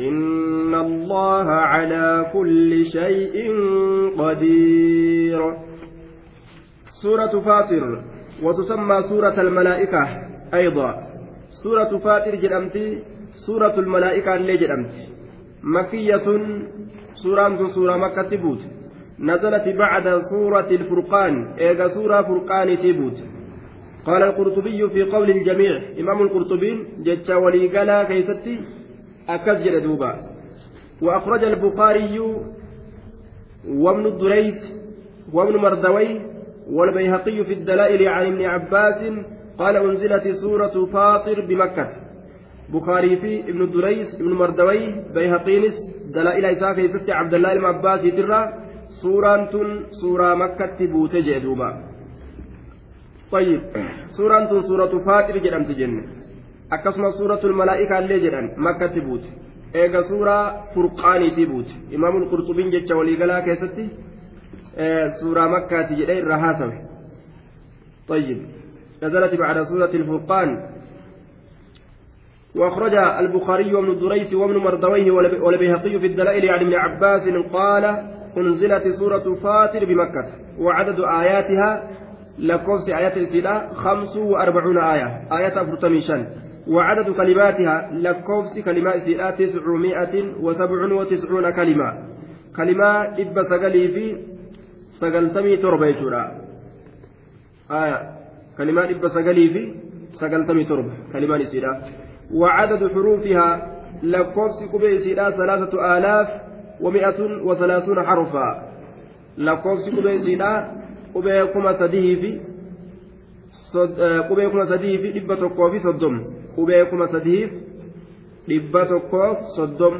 إن الله على كل شيء قدير. سورة فاطر وتسمى سورة الملائكة أيضا. سورة فاطر جرمتي سورة الملائكة اللي جرمت مكية سورة سورة مكة تبوت. نزلت بعد سورة الفرقان إيجا سورة فرقان تبوت. قال القرطبي في قول الجميع إمام القرطبي جتشا وليقلا كيستي أكد دوبا. وأخرج البخاري وابن الدريس وابن مردوي والبيهقي في الدلائل عن ابن عباس قال أنزلت سورة فاطر بمكة. بخاري في ابن الدريس ابن مردوي بيهقينس دلائل إساء كيست عبد الله المعباس ترى سورة سورة مكة بوتجي دوبا. طيب سورة سورة فاطر جرمت جنة أكسما سورة الملائكة اللي جران مكة تبوت إيجا سورة فرقاني تبوت إمام القرطبين جتش وليقلا كيستي إيه سورة مكة تجري الرهاسة طيب نزلت بعد سورة الفرقان وأخرج البخاري وابن الدريس وابن مردويه والبيهقي في الدلائل عن ابن عباس قال أنزلت سورة فاطر بمكة وعدد آياتها lakkoofsi ayata isiidha خمس وأربعون آية آية أفرتمي شن وعدد كلماتها لكوفس كلمات إسيدها تسعمائة وسبع وتسعون كلمة. كلمة إبا سقلي في سقلتمي تربة يجورا آية. كلمات إبا سقلي في سقلتمي تربة كلمات إسيدها وعدد حروفها لكوفس كبه إسيدها ثلاثة آلاف ومئة وثلاثون حرفا. لكوفس كبه إسيدها qubee kuma sadii fi qubee kuma sadii fi dhibba tokkoo fi soddom qubee kuma sadiif dhibba tokkoof soddom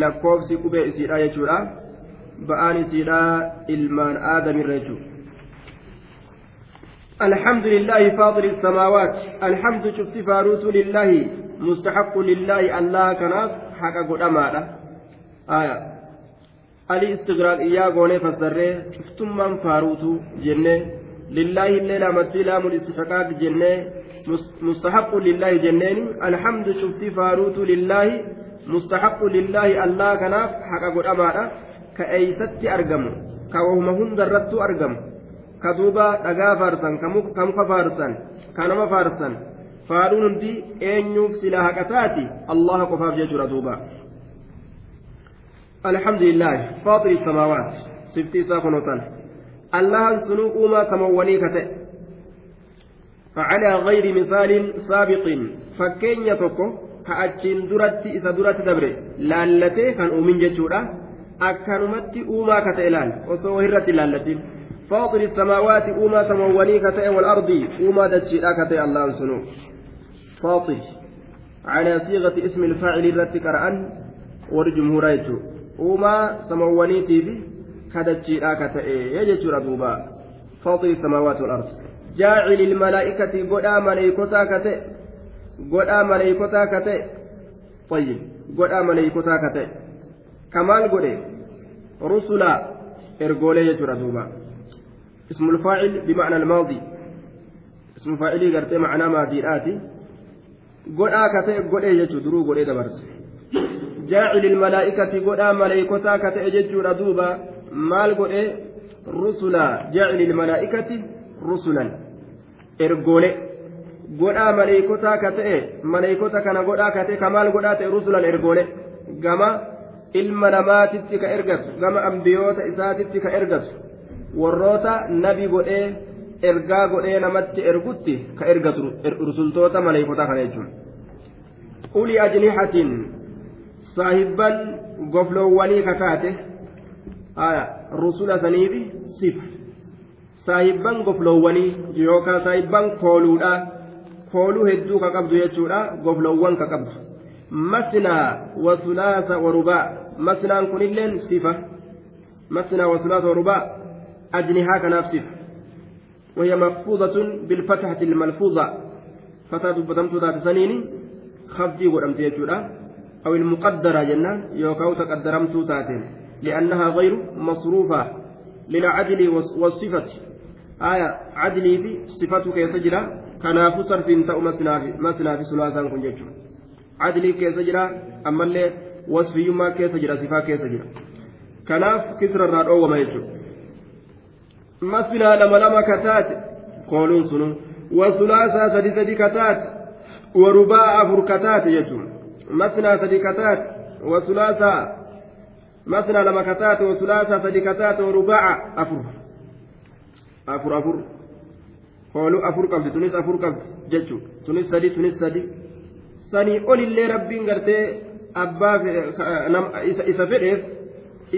lakkoofsi qubee isiidha jechuudha ba'aan isiidha ilmaan aadamirra jechuudha. الحمد لله فاطر السماوات الحمد شفت فاروت لله مستحق لله الله كناف حق قدما آية alii istiqraaqiyyaa goonee fassarree cuftummaan faaruutu jennee lillaahi illee laamatti laamul istixqaaq jennee mustahaqqu alhamdu cufti faaruutu lillaahi mustahaqqu lillaahi allah kanaaf haqa godhamaadha ka eeysatti argamu ka wahuma hundarrattu argamu ka duuba dhagaa faarsan ka muka faarsan ka nama faarsan faaruun hundi eenyuuf sila haqataati allaha qofaaf jechuudha duuba الحمد لله فاطر السماوات سفتي ساكنوتان الله سنو أوما سمواني كتئ فعلى غير مثال سابق. فكين يتوكو كأتشين درتي إذا درتي دبري. لالتي كان أومين جتشورا. أكنمتي أوما كتئ لال وسو هرتي لالتي. فاطر السماوات أوما سمواني كتئ والأرض أوما دتشيرا كتئ الله سنو. فاطر. على صيغة اسم الفاعل التي كرأن. ورجمهور uumaa samawwaniitii fi kadachiidhaa ka ta'e jechuudha duuba faaxiri samaawaati wal ardi godhaa maleeykotaa ka ta'e godhaa maleeykotaa ka ta'e طيب ka ta'e kamaal godhe rusula ergoolee jechuudha duuba اسم الفاعل بمعنى الماضي اسم فاعلي قرتي معنى ماضيئاتي قد آكتئ قد إيجتو درو قد jaacil ilmalaa'ikati godhaa maleeykotaa ka ta'e jechuudha duuba maal godhe rusula jaacil ilmalaa'ikati rusulan ergoole. Godhaa maleeykotaa ka ta'e maleeykota kana godhaa ka ta'e ka maal godhaa ta'e rusulan ergoole. Gama ilma namaatitti ka ergatu gama ambiyoota isaatitti ka ergatu warroota nabi godhee ergaa godhee namatti ergutti ka ergatu rusultoota maleeykotaa kana jechuudha. uli ajnihatin saahibban gofloowwanii kakaate. Rusula saniifi sifa saahibban gofloowwanii yookaan saahibban kooluudha kooluu hedduu ka qabdu jechuudha gofloowwan ka qabdu masnaa wasulaasa warubaa masnaan kunilleen sifa masnaa wasulaasa warubaa ajnihaa kanaaf sifa وهي مخفوضة بالفتحة الملفوظة فتاة بتمت ذات سنين خفضي ودمت يجورا أو المقدرة جنة يوكاو تقدرمت تاتين لأنها غير مصروفة للعدل والصفة آية عدلي في صفته كيسجرا كناف صرف تأو مثنى في ثلاثة كن جيتشو عدلي كيسجرا أما اللي وصفي ما كيسجرا صفة كيسجرا كناف كسر الراد أو ما يجو. مثنى لما لما كتات قولون سنو. وثلاثة سدي سدي كتات ورباء أفر كتات يجو. مثنى سدي كتات وثلاثة. مثنى لما كتات وثلاثة سدي كتات ورباع أفر. أفر أفر hooluu afur qabdi tunis afur qabdi jechuun tunis sadi tunis sadi sanii olillee rabbiin gartee abbaa isa fedheef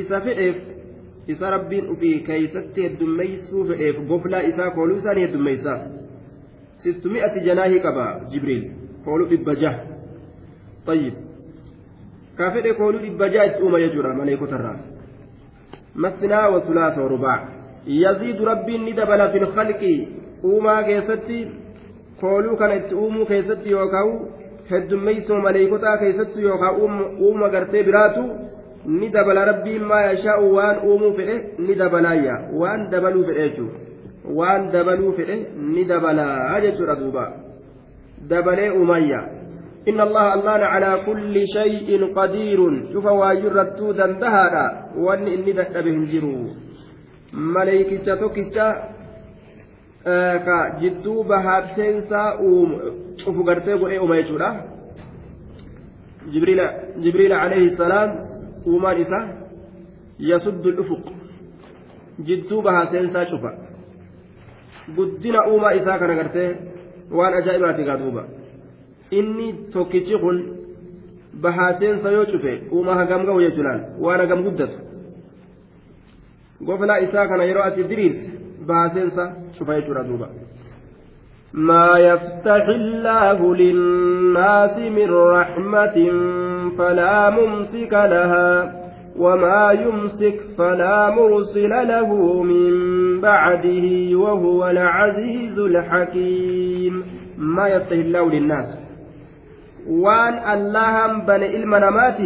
isa fedheef isa rabbiin ufii keeysatti heddummeeysuu fedheef goflaa isaa kooluu isaanii heddummeeysaa sittu mi'ati janaahii qaba jibriil kooluu dhibba jaha طيب ka fedhe kooluu dhibba jaha itti uuma jechuudha maleekotarraa masnaa wa sulaasa rubaa ni dabala fi lkhalqi uumaa keessatti kooluu kana itti uumuu keessatti yookaan heddummeessoo maleekotaa keessatti yookaan uuma gartee biraatu ni dabala rabbiin maa yashaa'u waan uumuu fedhe ni dabalaayya waan dabaluu fedhe jechuudha waan dabaluu fedhe ni dabalaa jechuudha duuba dabalee uumayya. إن الله الله على كل شيء قدير شوف واجرتو دندهادا وان إني دهد بهم جرو maleeykicha tokkicha ka jidduu bahaabseensaa cufu gartee godhee uuma jechuudha. Jibriila alayhi salaam uumaan isa yasuddu dhufuq jidduu bahaabseensaa cufa. Guddina uumaa isaa kana gartee waan ajaa'ibaati gaa duuba. Inni tokkichi kun bahaaseensa yoo cufe uumaa hagam ga'u jechuudhaan waan hagam guddatu? Goflaa isaa kana yeroo baaseensa cufa jechuudha duuba. ما يفتح الله للناس من رحمة فلا ممسك لها وما يمسك فلا مرسل له من بعده وهو العزيز الحكيم ما يفتح الله للناس وان اللهم بن المنامات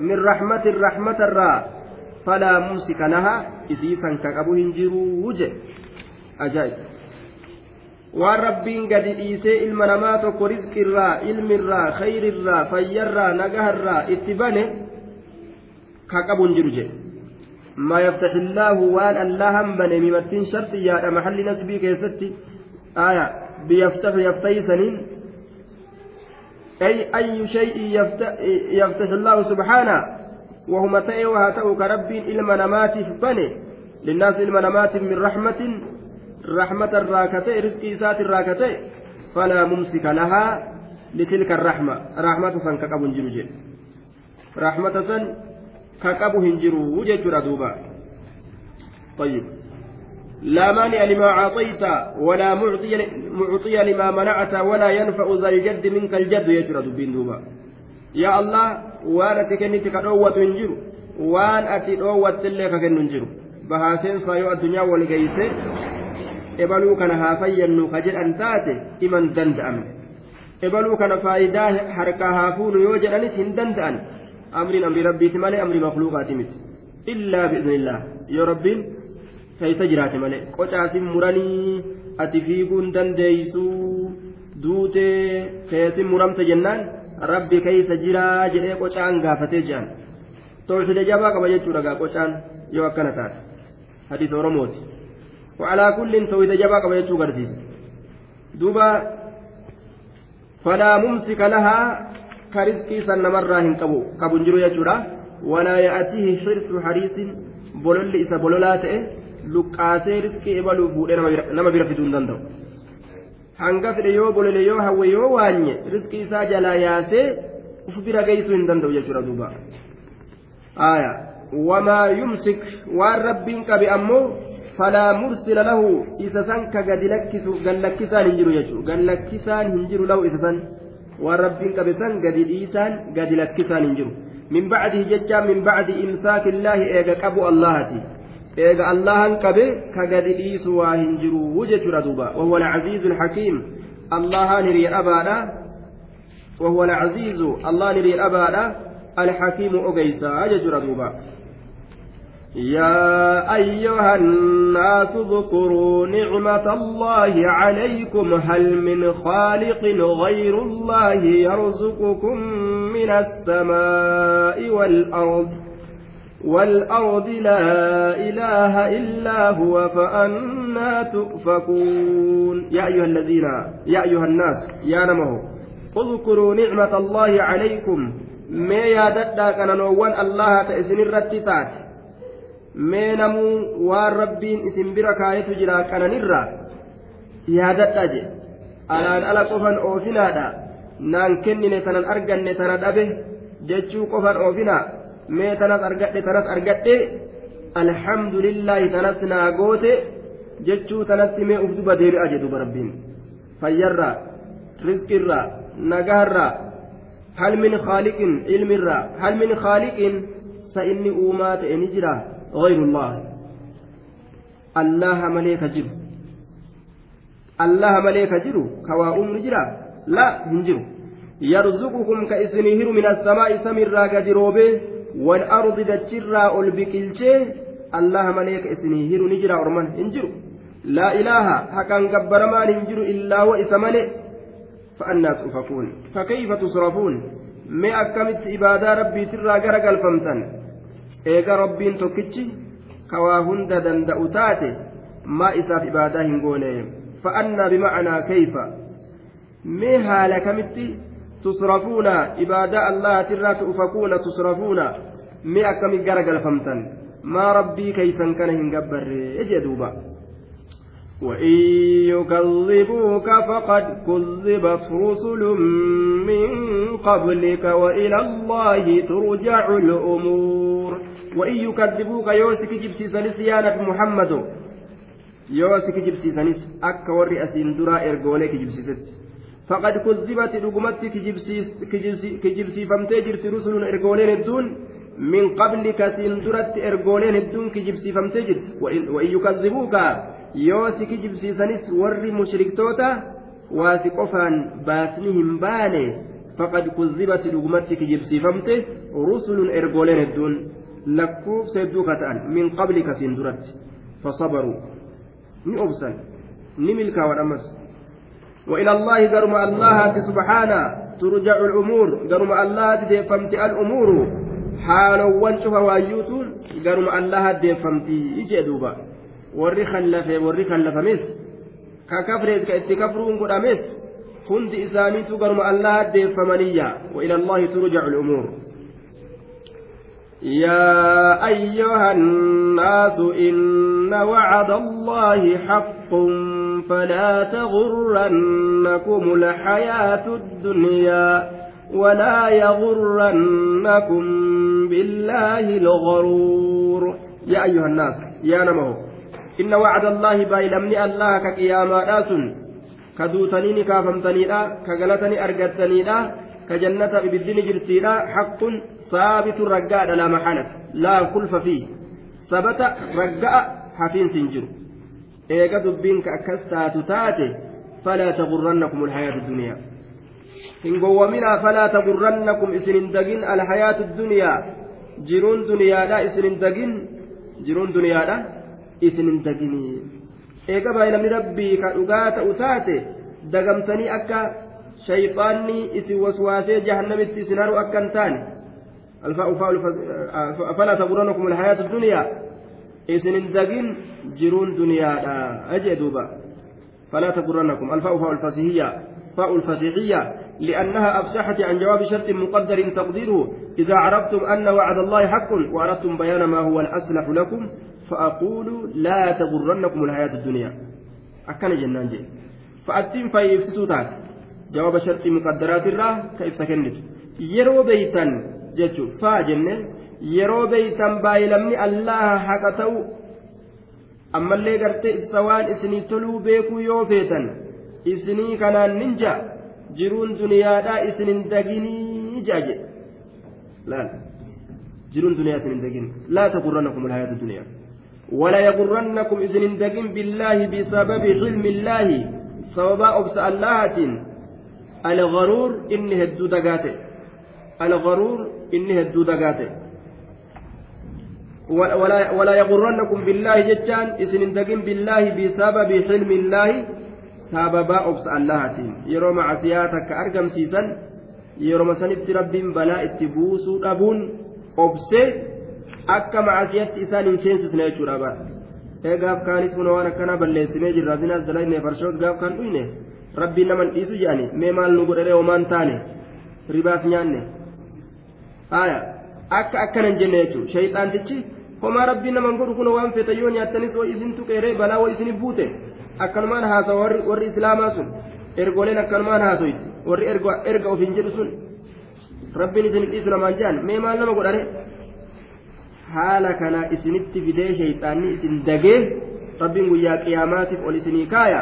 من رحمة الرحمة الراء فلا ممسك لها إسيسا كقبو هنجرو وجه waan rabbiin gadi dhiisee ilma namaa tokko rizqirraa ilmirraa khayrirraa fayyarraa nagaharraa itti bane ka qabu hin jiru jedhe ما يفتح الله وان الله بني ممتين شرط يا محل نسبي كيستي آية بيفتح يفتح سنين أي أي شيء يفتح, يفتح الله سبحانه وهما تأي وهاتأو كرب إلما نمات بني للناس إلما نمات من رحمة رحمة الراكتة رزق إسات الراكتة فلا ممسك لها لتلك الرحمة. رحمة سن كقبو هنجرو رحمة سن كقبو هنجرو وجد دوبا. طيب. لا مانع لما أعطيت ولا معطي معطي لما منعت ولا ينفع ذا الجد منك الجد يجرد بين دوبا. yaa allah waan ati kennite ka dhoowwatu hin jiru waan ati dhoowwattillee ka kennu hin jiru. Bahaaseensaa yoo addunyaa wal geeyse ebaluu kana haa fayyannu ka jedhan taate iman danda'amne ebaluu kana faayidaa harkaa haa fuunu yoo jedhanis hin danda'an. Amriin amri rabbiiti malee amri makluuqaati miti. Illaa bi'iznillah yoo rabbiin keeysa jiraate malee qocaasin muranii ati fiiguun dandeeysuu duutee keessin muramte jennaan rabbi keeysa jiraa jedhee qocaan gaafatee jedhan tawxiida jabaa qaba jechuudha gaa qocaan yoo akkana taate. Hadiisa oromooti وعلى كل توحيد جبا قبل يجو غرسيس دوبا فلا ممسك لها كرزقي سن مرة هن قبو قبو نجرو يجورا ولا يأتيه حرص حريص بولل إسا بولولات لقاسي رزقي إبالو بودي نما بيرفدون دندو hanga fedhe yoo bolole yoo hawwe yoo waanye riskii isaa jalaa yaasee uf bira geessuu hin danda'u jechuudha duuba aya wamaa yumsik waan rabbiin qabe ammoo falaa mursila lahu isa san ka gadi lakkisu gallakkisaan hin jiru jechuudha gallakkisaan hin jiru lahu isa san waan rabbiin qabe san gadi dhiisaan gadi lakkisaan hin jiru min bacdihi jechaan min bacdi imsaakillaahi eega qabu allahati eega allahan qabe ka gadi dhiisu waa hin jiru jechuudha duuba wahuwa alcaziizu alxakiim allahan hiriya dhabaadha wahuwa alcaziizu allahan hiriya dhabaadha alxakiimu ogeysaa jechuudha duuba يا أيها الناس اذكروا نعمة الله عليكم هل من خالق غير الله يرزقكم من السماء والأرض والأرض لا إله إلا هو فأنا تؤفكون. يا أيها الذين يا أيها الناس يا نمه اذكروا نعمة الله عليكم. ما يادد كان نوان الله تأسن الرتتات ما نمو والربين اسم بركة يتجرى كان نرى. يادد أجي ألا أن ألا قفن أوفنا نان كنني سنن أرقن سنن أبه. جتشو قفن أوفنا. mee tanas argadhe tanas argadhe alhamdulillahi tanas naa goote jechuu tanatti mee uf duba deebi'a jedhu barabbiin. Fayyarra rizqirra nagaharraa hal min khaaliqin ilmirra hal min khaaliqin sa inni uumaa ta'e ni jira ghayrullah allaha malee ka jiru. Allaha malee ka jiru ka waa uumnu jira? La hin jiru. Yarzuqukum ka isinii hiru min assamaa'i samiirraa gadi roobee والأرض دجرا البكلشي الله مليك إسنهر نجرا أرمان. هنجرو لا إله حقا قبر ما ننجر إلا وإسمله فأنا تؤفكون فكيف تصرفون؟ ما أكمت إبادة ربي ترى قرق الفمتن. eega rabbiin tokkichi kawaa hunda danda'u taate maa isaaf ibaadaa hin goone fa'annaa bimacnaa kayfa ibaadaa allahatirraa tu'ufakuuna tusrafuuna mee akkamit gara galfamtan maa rabbii keeysan kana hin gabbarree jee duuba وإن يكذبوك فقد كذبت رسل من قبلك وإلى الله ترجع الأمور وإن يكذبوك يوسك جبسيسانيس يا نبي محمد يوسك جبسيسانيس أكا وري أسين درا إرغوليك جبسيست فقد كذبت رقمت كجبسي فمتي جرت رسل إرغولين الدون من قبلك سندرت إرغولين الدون كجبسي فمتي جرت وإن يكذبوك يوسك جبسيسانيس وري مشركتوتا baane faqad kuzzibat dhugumatti kijibsiifamte rusulun ergooleen hedduun lakkuufsa hedduu ka ta'an min qablika siin duratti fasabaruu ni obsan ni milkaawan ammas وإلى الله قرم الله سبحانه ترجع الأمور قرم الله ديفمت الأمور حال وانشف وايوتون قرم الله khallafe warri khallafames ka kafrees ka itti kafruun godhames hundi isaaniitu garuma allah deeffamaniyya wa ila allahi turjacu lumuur يا أيها الناس إن وعد الله حق فلا تغرنكم الحياة الدنيا ولا يغرنكم بالله الغرور. يا أيها الناس يا نمو إن وعد الله بايلمني الله كقياما ناسن كدوتني كافمتني لا كغلتني أرقتني كجنة ببدين جرتي حق ثابت رجاء لا محالة لا كلف فيه. ثبت رجاء حفين سنجر. إيقا دبين كأكستا تتاتي فلا تغرنكم الحياة الدنيا إن قومنا فلا تغرنكم إسن دقين الحياة الدنيا جرون دنيا لا إسن دقين جرون دنيا لا إسن دقين إيقا بايلمي ربي كأغاة أتاتي دقمتني أكا شيطاني إسي وسواسي جهنمت إسنارو أكا الفاء فاء فلا تغرنكم الحياة الدنيا إذن جرون دنيا أجدوبا فلا تغرنكم الفاء فاء الفصيحية فاء الفصيحية لأنها أفسحت عن جواب شرط مقدر تقديره إذا عرفتم أن وعد الله حق وأردتم بيان ما هو الأصلح لكم فأقول لا تغرنكم الحياة الدنيا أكن جنان جي فأتم فيفسدوا جواب شرط مقدرات الله كيف سكنت يرو بيتا faa jenne yeroo beeytan baay'ilamni allaha haqa ta'u ammallee gartee ibsa waan isinii toluu beekuu yoo feetan isinii kanaan ninja jiruun duniyaadhaa isin hin daginii jaaje laal jiruun duniyaa isin hin dagin laa tagurrannakum alhayaatu duniyaa ولا يغرنكم إذن دقم بالله بسبب علم الله سبب أبس اللهة الغرور إنه هدو دقاته الغرور إنه هدو دقاته ولا, ولا يغرنكم بالله جتان إذن دقم بالله بسبب حلم الله سبب أبس اللهة يرو معصياتك أرقم سيسن يرو مسنت رب بلاء اتبوسوا أبون أبسه akka macasiyatti isaan hin seensisne jechuudha bara ee gaaf kaanis kun waan akkana balleessinee jirra zinaas dalayne farshoos gaaf kan dhuyne rabbiin naman dhiisu jedhani mee maal nu godhadhee homaan taane ribaas nyaanne haya akka akkanan jenne jechuudha shayxaantichi homaa rabbiin naman godhu kun waan fete yoo nyaattanis way isin tuqeeree balaa way isin buute akkanumaan haasawa warri islaamaa sun ergoleen akkanumaan haasoyti warri erga ofiin jedhu sun rabbiin isin dhiisu namaan jedhan mee maal nama godhane haala kana isinitti fidee shayxaanni isin dagee rabbiin guyyaa qiyaamaatiif ol isinii kaaya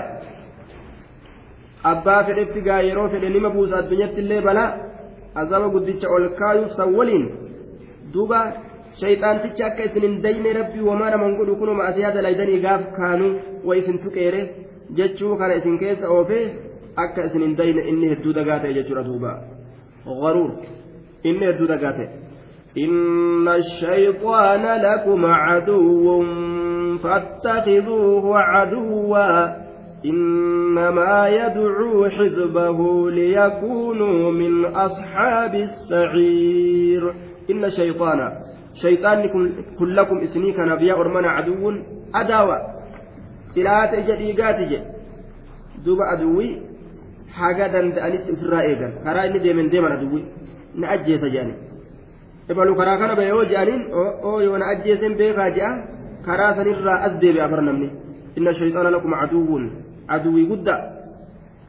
abbaa fedhetti gaa yeroo fedhe nima buusa addunyatti illee balaa azaba guddicha ol kaayuuf san waliin duuba shayxaantichi akka isin hin dayne rabbii wamaa naman godhu kunoo ma'asiyaa dalaydanii gaaf kaanuu wa isin tuqeere jechuu kana isin keessa oofee akka isin hin dayne inni hedduu dagaa ta'e jechuudha duuba غرور inni hedduu dagaa ta'e إن الشيطان لكم عدو فاتخذوه عدوا إنما يدعو حزبه ليكونوا من أصحاب السعير إن الشيطان شيطان كلكم إسنيك نبيا أرمنا عدو أداوة سلات جديقات دوب أدوي حاجة دندأنت في الرائقة كرا إني ديمن ديمن أدوي نأجي تجاني ibalu karaa kana bahe yoo je'aniin oo yoona ajjeesen beekaa je'a karaa sanirraa as deebi'a bar namni inna shayxaana lakum caduwwun caduwii guddaa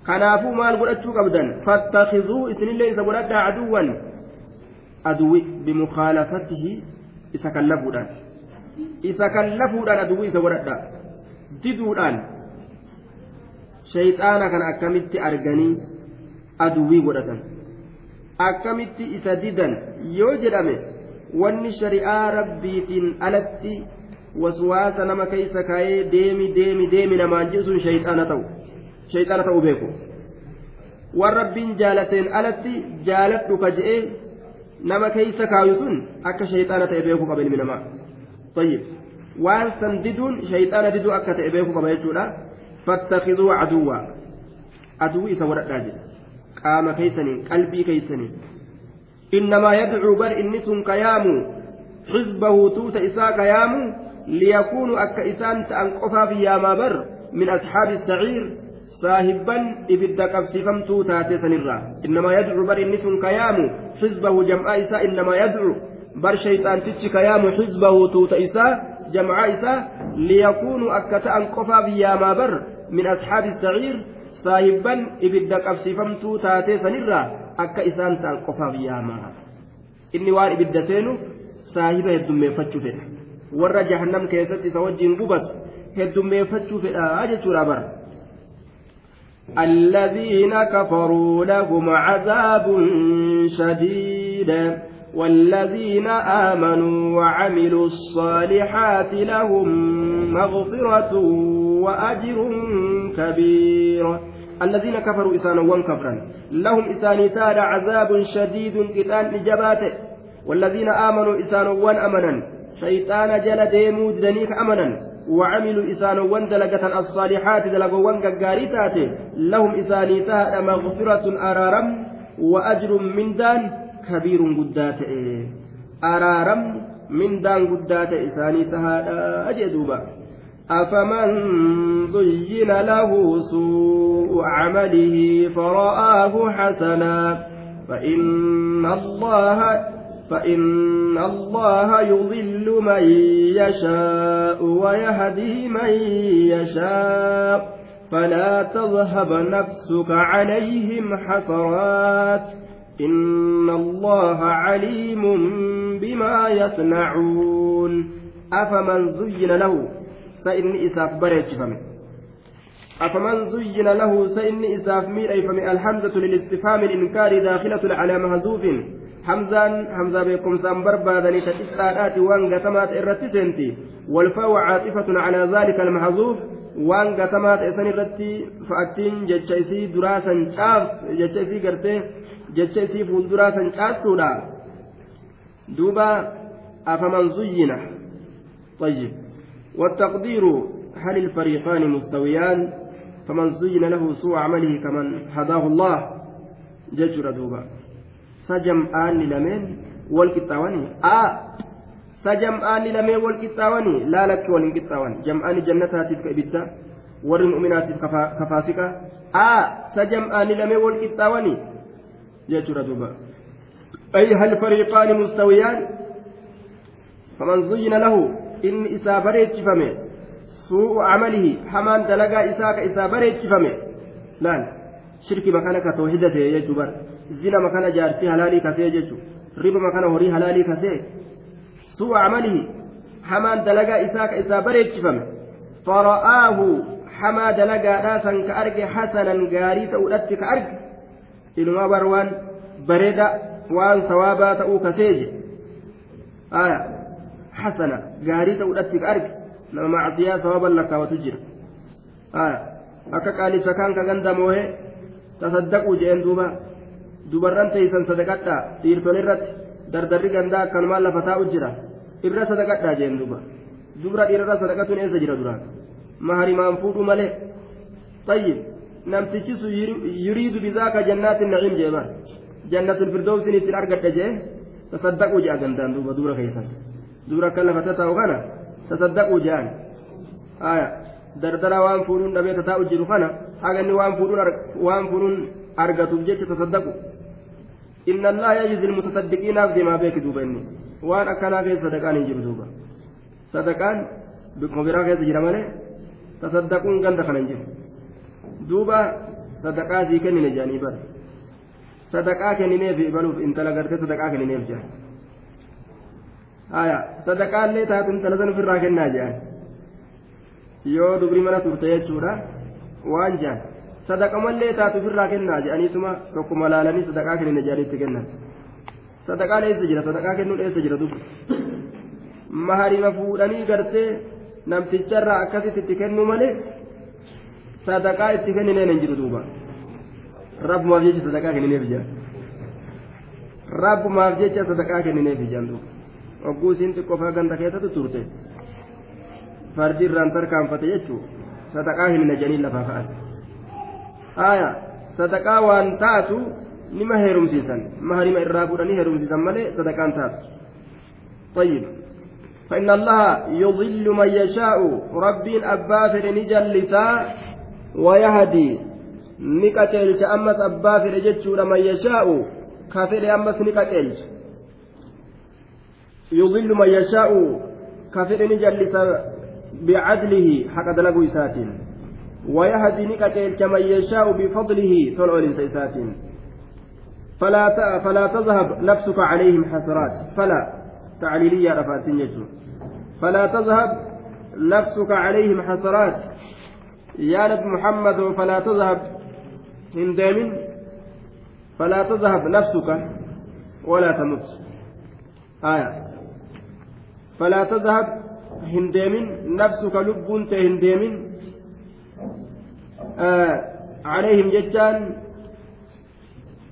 kanaafuu maal godhachuu qabdan fattakizuu isinillee isa godhadhaa caduwwan aduwi bimukaalafatihi isa kallafuudhaan. Isa kallafuudhaan aduwwi isa godhadhaa diduudhaan shayxaana kana akkamitti arganii aduwwii godhatan? Akkamitti isa didan? Yoo jedhame wanni shari'aa rabbiitiin alatti waswaasa nama keeysa kaayee deemi deemi deemi namaan jesuun shayxaana ta'u. Shayxaana ta'uu beeku. Waan rabbiin jaalateen alatti jaaladhu ka je'ee nama keeysa kaayu sun akka shayxaana ta'e beekuu qaba ilmi namaa tayyib waan san diduun shayxaana diduu akka ta'e beekuu qaba jechuudha fattakiduu caduwwa aduwwi isa godhadhaa jedhe qaama keeysaniin qalbii keeysaniin innamaa yadcuu bar inni sun kayaamu xizbahu tuuta isaa kayaamu liyakuunu akka isaan ta'an qofaaf yaamaa bar min asxaabi saciir saahibban ibidda qabsiifamtuu taate sanirraa. Innamaa yadcuu bar inni sun kayaamu xizbahu jam'aa isaa innamaa yadcuu bar shayxaantichi kayaamu xizbahu tuuta isaa jam'aa isaa liyakuunu akka ta'an qofaaf yaamaa bar min asxaabi saciir saahibban ibidda qabsiifamtuu taatee sanirraa akka isaan ta'an qofaaf yaamaa inni waan ibidda seenu saahiba heddummeeffachuu fedha. Warra jahannam keessatti isa wajjiin gubatu heddummeeffachuu fedha jechuudha bara. الذين كفروا لهم عذاب شديد والذين آمنوا وعملوا الصالحات لهم مغفرة وأجر كبير. الذين كفروا إسانوان كفرا. لهم إسانيتان عذاب شديد كتان إجاباته والذين آمنوا إسانوان أمنا. شيطان جل ديمو دنيك أمنا. وعملوا إسانوان دلقة الصالحات دلقوان قاريتاته لهم إسانيتان مغفرة أرارم وأجر من دان كبير قداته أرارم من دان قداته إسانيتها. أجدوبا أفمن زين له سوء عمله فرآه حسنا. فإن الله فإن الله يضل من يشاء ويهدي من يشاء فلا تذهب نفسك عليهم حسرات إن الله عليم بما يصنعون أفمن زين له فإني إساف بريتشفمه أفمن زين له سإن إساف مير فمن الحمزة للاستفهام الإنكار داخلة على مهزوف. حمزان حمزة بكم سان بربادني تتساءلات وان قتمات إرتسنتي والفاء عاطفة على ذلك المحذوف waan gatamaat isan irratti fa'attiin jecha isii duraa san caas jecha isii gartee jecha isii fuulduraa san طيب. والتقدير هل الفريقان مستويان؟ فمن زين له سوء عمله كمن هداه الله ججر دوبا سجم آن لمن والكتاواني آه سجم آن لمن والكتاواني لا لك والكتاوان جمعان جنتاتي كإبدا warri mu'minaatiif kafaasika aa sajam'aani lamee wal qixxaawanii jechuudha duuba ay hal fariiqaani mustawiyaan faman zuyyina lahu inni isaa bareechifame suu'u camalihi hamaan dalagaa isaa ka isaa bareechifame laal shirki makana ka tawhida ta'e jechuu bar zina makana jaartii halaalii kasee jechuu riba makana horii halaalii kasee suu'u camalihi hamaan dalagaa isaa ka isaa bareechifame fara'aahu hamaa dalagaadhaa san ka arge hasanan gaarii ta'uudhatti ka arge inumaa bar waan bareeda waan sawaabaa ta'uu kaseeje aya hasana gaarii ta'uudhatti ka arge nama macsiyaa sawaban lakkaawatu jira akka qaalisa kaan ka ganda moohee tasaddaquu jeen duuba dubarran teeysan sadaqadhaa dhiirtonni irratti dardarri gandaa akkanumaan lafa taa'u jira irra sadaqadhaa jeen duuba dubra dhiirarra sadaqatuun eessa jira duraan maharimaan fuudhu malee طيب namtichi sun yuriidu bizaaka jannaati naciim jee bar jannatul firdowsin ittiin argadha jee tasaddaquu jea gandaan duuba dubra keessan dubra akka lafa tataa'u kana dhabee tataa'u jiru kana haganni waan fuudhuun waan fuudhuun argatuuf jecha tasaddaqu inna allaha yajzi ilmutasaddiqiinaaf deemaa beeki duuba inni waan akkanaa keessa sadaqaan hin jiru duuba sadaqaan bikkuma biraa keessa jira malee tasaddaquun ganda kana hin jiru duuba sadaqaa sii kennine jedhanii bara sadaqaa kennineef baluuf intala gartee sadaqaa kennineef jedhan haya sadaqaallee taatu intala san ofirraa kennaa jedhan yoo dubri mana turte jechuudha waan jedhan sadaqamallee taatu ofirraa kennaa jedhaniituma tokkuma laalanii sadaqaa kennine jedhanii itti kennan sadaqaan eessa jira sadaqaa kennuun eessa jira dubbi maharima fuudhanii gartee namticharraa akkasitti itti kennuu malee sadaqaa itti kennineen hin jiru duuba rabbumaaf jecha sadaqaa kennineef jira rabbumaaf jecha sadaqaa kennineef jiran duuba ogguu isiin xiqqoo ganda keessatti turte fardi irraan tarkaanfate jechuu sadaqaa himina janiin lafaa ka'an aya sadaqaa waan taatu nima heerumsiisan maharima irraa fuudhanii heerumsiisan malee sadaqaan taatu طيب فإن الله يضل من يشاء ربين أبافر نجلسا ويهدي نكتلش أمس أبافر جتشو من يشاء كافر أمس نكتلش يضل من يشاء كافر نجلس بعدله حق دلقوا إسات. ويهدي نكتلش من يشاء بفضله طلع لسيسات فلا فلا تذهب نفسك عليهم حسرات. فلا. تعليلية رفاتين يجو فلا تذهب نفسك عليهم حسرات. يا نبي محمد فلا تذهب. هندام فلا تذهب نفسك ولا تمت. آية. فلا تذهب هندام نفسك لب هندام آه عليهم ججان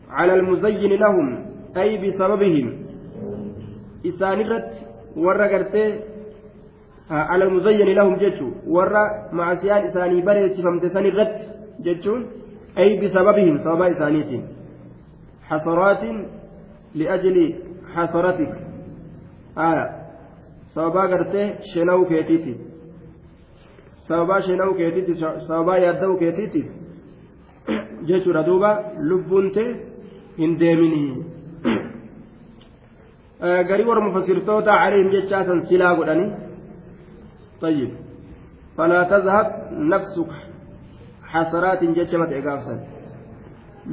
على المزين لهم أي بسببهم. إسانرت ورّا قرتي على المزين لهم جتشو. ورّا معسيان إساني بريت فمت سنرت جتشون أي بسببهم سبب إسانيتهم حسرات لأجل حسرتك آية sababaa gartee shena'uu keetiitiif sababaa shena'uu keetiitiif sababaa yaadda'uu keetiitiif jechuudha duuba lubbuun tee hin deeminii garii warra mufassirtoota caleehim jechaa san silaa godhanii طيب فلا تذهب نفسك حسرات جتش مت إقافسا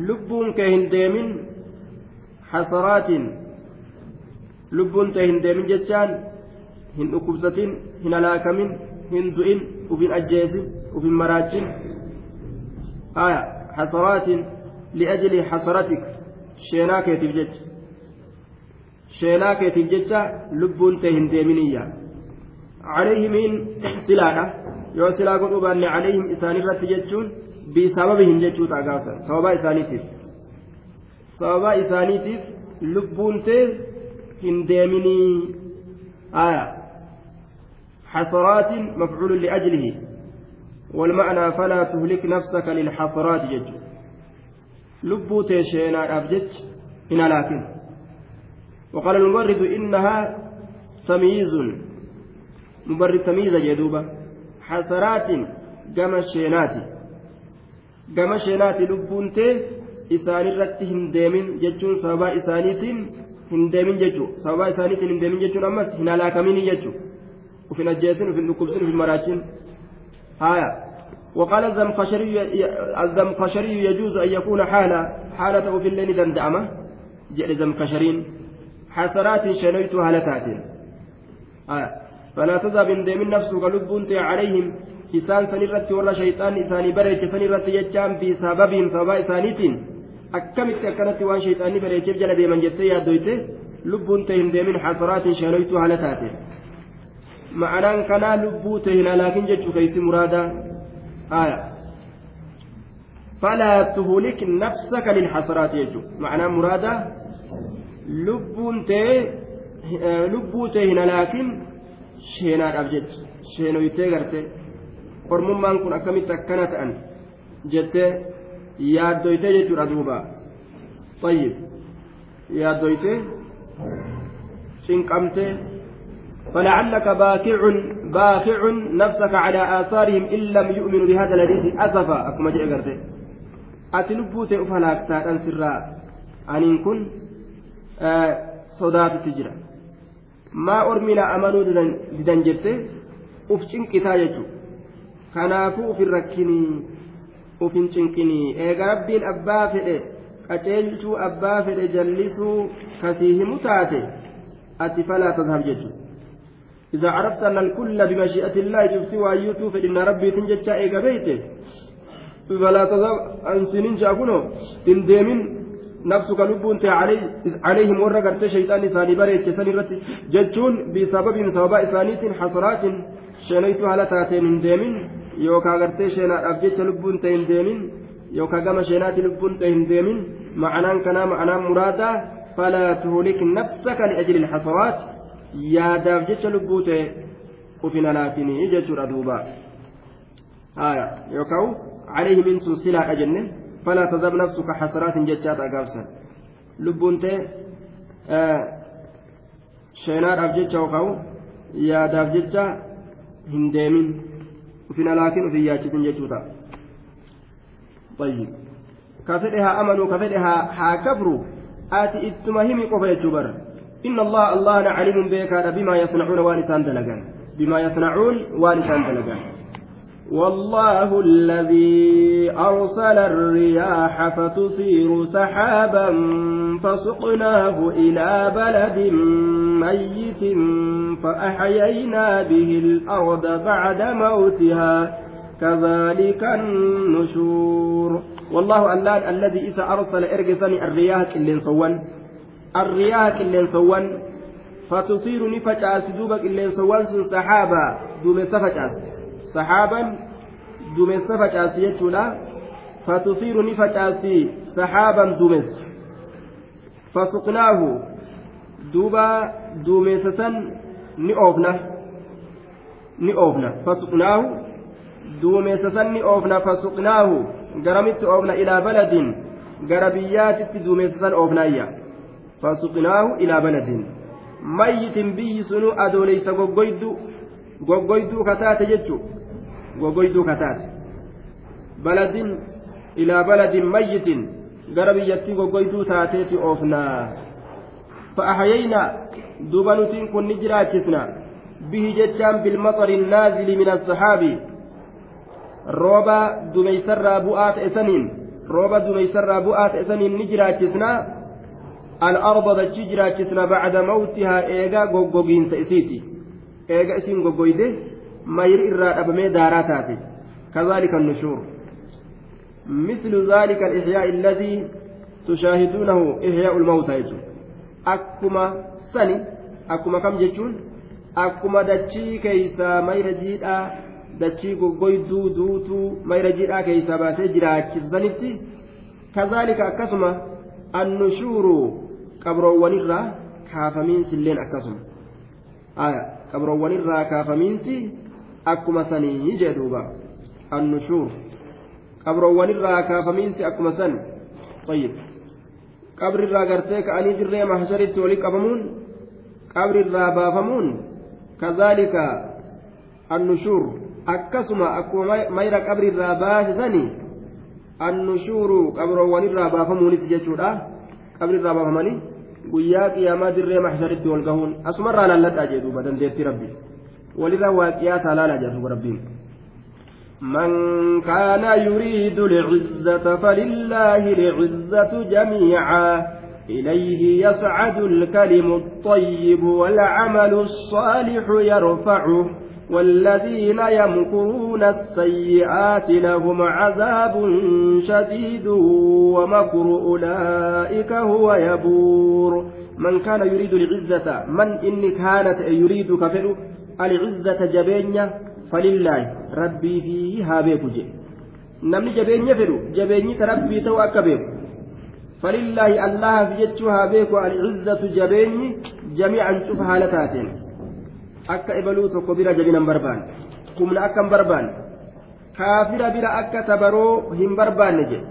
لبون كهن ديمن حسرات لبون تهن ديمن hin dhukkubsatin hin alaakamin hin du'in ufin ajjeesin ufin maraachin. Aya hasaraatin liajli hasaratik. Sheenaa keetiif jecha. Sheenaa keetiif jecha lubbuun tee hin deeminiyya calayhimiin silaadha. Yoo silaa godhuu baanne calayhim isaanirratti jechuun bisababihim jechuu ta'a gaasa. Sababaa isaaniitiif. Sababaa isaaniitiif lubbuun tee hin deeminii. Aya حسرات مفعول لأجله والمعنى فلا تهلك نفسك للحسرات جج. لبو تيشينا أبجج إن لكن. وقال المبرد إنها تمييز. مبرد تمييز جدوبة حسرات جمع شينات جمع شينات لبون تي إسان الرت هندامين ججون سبا إسانيتين هندامين ججو. سبا إسانيتين هندامين ججون أمس هنا لاكمين ججو. وفي نجاسين وفي النكوبسين وفي المراجين هايا وقال الزمخشري الزمخشري يجوز أن يكون حالة حالته في الليل دندعمة جئ زمخشرين حسرات شنيت هلتات آية. فلا تذهب من نفسك لبنت عليهم. إسان سنرت ولا شيطان إساني بريك سنرت يجام بسببهم سبب إسانيتين. أكملت أكنت وان شيطاني بريك جل ديمن جتي يدويته لبنت هندمين حسرات شنيت هلتات ma'anaan kanaa lubbuu ta'e hin alaakin jechuu keessi muraadaa aya. Falaa tuhulik nafsaka lilhasaraati jechu ma'anaan muraadaa lubbuun tee eh, lubbuu ta'e hin alaakin sheenaadhaaf jecha. Sheenoytee garte. Ormummaan kun akkamitti akkana ta'an jette? Yaaddoytee jechuudha duuba. Xayyib yaaddoytee cinqamtee فلعلك باكع باكع نفسك على آثارهم إن لم يؤمنوا بهذا الحديث أسفا أكما جاء قرتي أتلبوت أفلاك تاتن سرا أن كن آه صدات تجرى ما أرمنا أمنوا ددن جبت أفشن كتايجو kanaafuu ufin rakkinii ufin cinqinii eega rabbiin abbaa fedhe qaceelchuu abbaa fedhe jallisuu kasii himu taate ati falaa tadhab jechuudha إذا عرفت أن الكل بمشيئة الله جبسي وأيوتو فإن ربي تنجد إيقا بيته. فلا تذهب أن سنين شاكونو إن ديمين نفسك لبون علي عليهم ورا قرت شيطان إساني بريت كساني رت. جتون بسبب سبب إسانيت حسرات شنيت على تاتين. إن ديمين يوكا قرت شينا أبجت لبون تين ديمين يوكا قام شينات لبون تين ديمين معناه كنا معناه مرادا فلا تهلك نفسك لأجل الحسرات. Yaadaaf jecha lubbuu ta'e ufin alaatinii jechuudha duuba. Haya yookaan عليه من سلسلة أجنة فلا تذهب نفسك حسرات جتات أقابسا لبون تي آه شينار أبجتشا وقاو يا دابجتشا هندامين وفينا لكن وفي ياتشسن جتوتا طيب كفدها أمنوا كفدها ها كفروا آتي اتمهمي قفا يجبر إن الله الله عليم بك بما يصنعون وانسان دلقان. بما يصنعون وانسان دلقان. والله الذي أرسل الرياح فتثير سحابا فسقناه إلى بلد ميت فأحيينا به الأرض بعد موتها. كذلك النشور. والله اللان الذي إذا أرسل إرجسني الرياح كلين صوان الرياح كلين صوان فتصير نفجأس دوبك كلين صوان سحابا دوم سفجأس saxaaban duumessa facaasi jechuudha fatusiiru ni facaasi saxaaban duumessa fasuqnaahu duuba duumessa san ni oofna ni oofna fasuqnaahu duumessa san ni oofna fasuqnaahu garamitti fasuqnaahu ilaa baladin mayyitin biyyi sunu adooleysa goggoyddu goggoyduu kataate jechu goggoyduu kataate. Baladin ilaa baladin mayyitin gara biyyattii goggoyduu taateeti oofnaa. Fa'ahayaynaa duuba nutiin kun ni jiraachisna bihi jechaan bilmaxari naazili min assahaabi rooba dumeysarraa bu'aa ta'e saniin rooba dumeysarraa bu'aa ta'e saniin ni jiraachisna dachii jiraachisna bacda mawtihaa eegaa goggogiinsa isiiti. Eega isin goggoyde mayri irraa dhabamee daaraa taate. Kazaalika nushuur مثل ذلك الإحياء الذي تشاهدونه إحياء الموتى يجون أكما سني أكما كم جتون أكما دتشي كيسا مير جيدا دتشي قويدو دوتو مير جيدا كيسا باسي جراجي كذلك أكسما النشور qabroowwanirraa kaafamiinsi illeen akkasuma. Aya qabroowwanirraa kaafamiinsi akkuma sanii jee duuba. Annushuur qabroowwanirraa kaafamiinsi akkuma san qabri qabrirraa gartee ka'anii dirree mahsharitti walii qabamuun qabrirraa baafamuun kazaalika annushuur akkasuma akkuma mayra qabrirraa baasisanii annushuuru qabroowwanirraa baafamuunis jechuudha. Qabrirraa baafamanii guyyaa qiyaamaa dirree mahsharitti wal gahuun asumarraa laalladhaa jedhuuba dandeettii rabbi walirra waaqiyaa taalaalaa jedhu rabbiin. من كان يريد العزة فلله العزة جميعا إليه يصعد الكلم الطيب والعمل الصالح يرفعه والذين يمكرون السيئات لهم عذاب شديد ومكر أولئك هو يبور من كان يريد العزة من إن كانت يريد كفر العزة جبينة je namni jabeenya fedhu jabeenyi ta rabbii ta'u akka beeku falillaahi allahaaf jechuu haa beeku al'izzatu jabeenyi jamiican cufa haala taateen akka ebaluu tokko bira jabinan barbaanne. Humna akka hin barbaanne. Kaafira bira akka tabaroo hin barbaanne jedhe.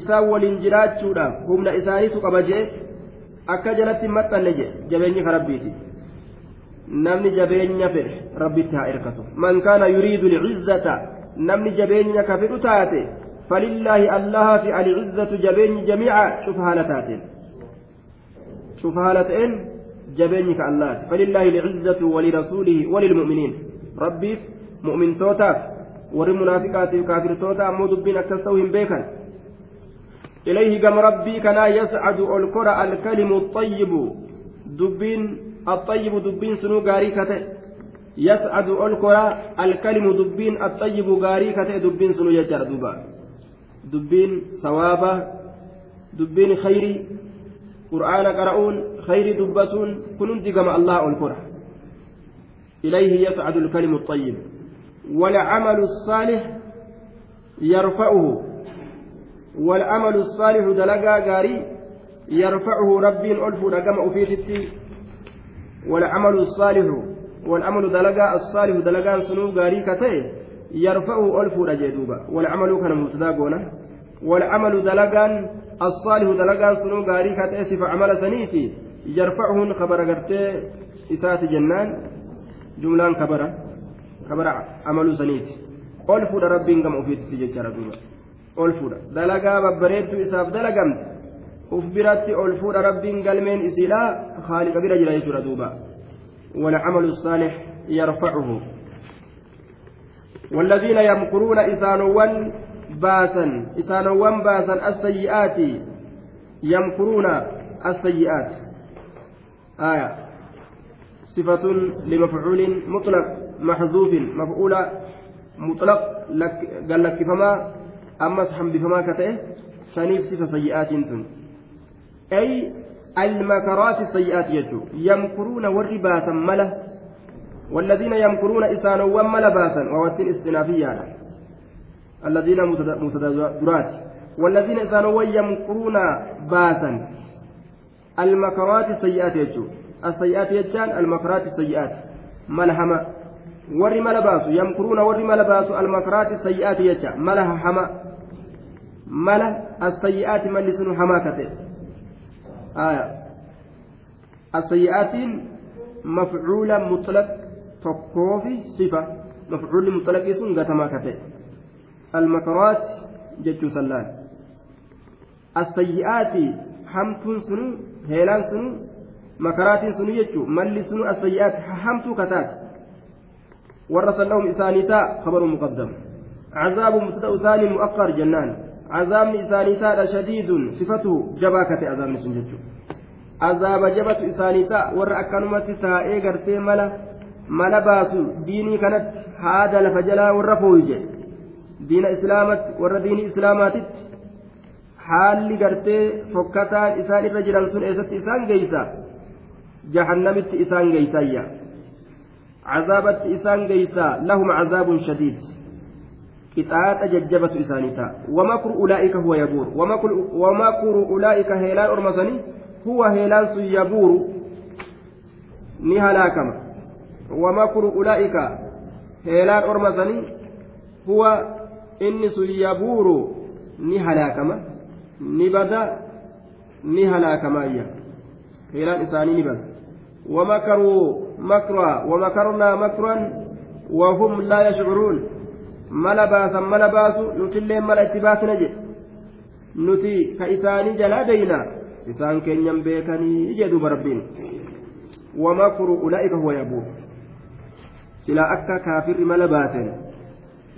Isaan waliin jiraachuudhaaf humna isaaniitu qaba jee akka jalatti hin maxxanne jedhe jabeenyi ka rabbiiti. Namni jabeenya fedhe rabbitti haa irkatu. Man kaana yuriidu lcizzata namni jabeenya ka fedhu taate falillaahi allaha fi alcizzatu jabeenyi jamiica cufa haala taateen. Cufa haala ta'een falillaahi lcizzatu walirasuulihi walilmu'miniin rabbiif mu'mintootaaf warri munaafiqaatiif kaafirtoota ammoo dubbiin akkas ta'uu hin beekan إليه قام ربي كنا يسعد الكرة الكلم الطيب دبين الطيب دبين سنو غاري كته يسعد الكرة الكلم دبين الطيب غاري كته دبين سنو يجر دوبا دبين ثوابا دبين خيري قرآن قرؤون خير دبتون كنون دقم الله الكرة إليه يسعد الكلم الطيب. والعمل الصالح يرفعه. والعمل الصالح دلقا غاري يرفعه ربي ألف رقم أفيتي والعمل الصالح والعمل دلقا الصالح دلقا سنو غاري كتئ يرفعه ألف رجدوبا والعمل كان متداقونا والعمل دلقا الصالح دلقا سنو غاري كتئ سف عمل سنيتي يرفعه خبر غرتي إسات جنان جملان كبر كبر عمل سنيتي. ألف ربي كم أفيتي ججارة دوبا ol fuudha dalagaa babbareedduu isaaf dalagamte uf biratti ol fuudha rabbiin galmeen isiidha haaliqa bira jira jechuudha duuba والعمل الصالح يرفعه. والذين يمكرون إسانوان باسا السيئات يمكرون السيئات آية صفة لمفعول مطلق محذوف مفعول مطلق لك قال لك فما ammas hambifamaa ka ta'e saniif sifa sayyi'aatiin tun. Ay sayyi'aati jechuu yamkuruuna warri baasan mala والذين يمكرون إسانوا ملا باسا ووتين استنافية الذين متدرات والذين إسانوا يمكرون باسا المكرات السيئات يجو السيئات يجان المكرات السيئات yamkuruuna warri mala baasu almakaraati sayyi'aati jecha mala hama mala assayyi'aati malli sunu hamaa kate aya assayyi'aatiin mafcuula mutlaq tokkoofi sifa mafcuulli mutlaqii sun gatamaa kate almakaraat jechuu sallaan assayyi'aati hamtuun sunu heelaan sunu makaraatiin sunu jechuu malli sunu assayyi'aati hamtuu kataati ورسل لهم إسانيتا خبر مقدم. عذاب مبتدأ ثاني مؤخر جنان. عذاب إسانيتا شديد صفته جباكة عذاب سنجتشو عذاب جبت إسانيتا ور أكنمت تائي غرتي ملا ملا باسو ديني كانت هذا لفجلا ور فويجة diina islaamatti warra diini islaamaatitti haalli gartee fokkataan isaan irra jiran sun eessatti isaan geeysa jahannamitti isaan geeysayya cazaabatti isaan geeysa lahum cazaabun shadiid qixaaxa jajjabatu isaanii ta'a wamakru ulaa'ika huwa yabuuru wamakru ulaa'ika heelaan ormasanii huwa heelaan sun yabuuru ni halaakama wamakru ulaa'ika heelaan ormasanii huwa inni sun yabuuru ni halaakama ni bada ni halaakamayya heelaan isaanii ni bada ومكروا مكرا ومكرنا مكرا وهم لا يشعرون mala baasan mala baasu nutillee mala itti baasna jedhe nuti ka isaanii jalaa deyna isaan keenyan beekanii jedhuuba rabbiin wamakuru ulaa'ika huwa yabuur silaa akka kaafirri mala baasen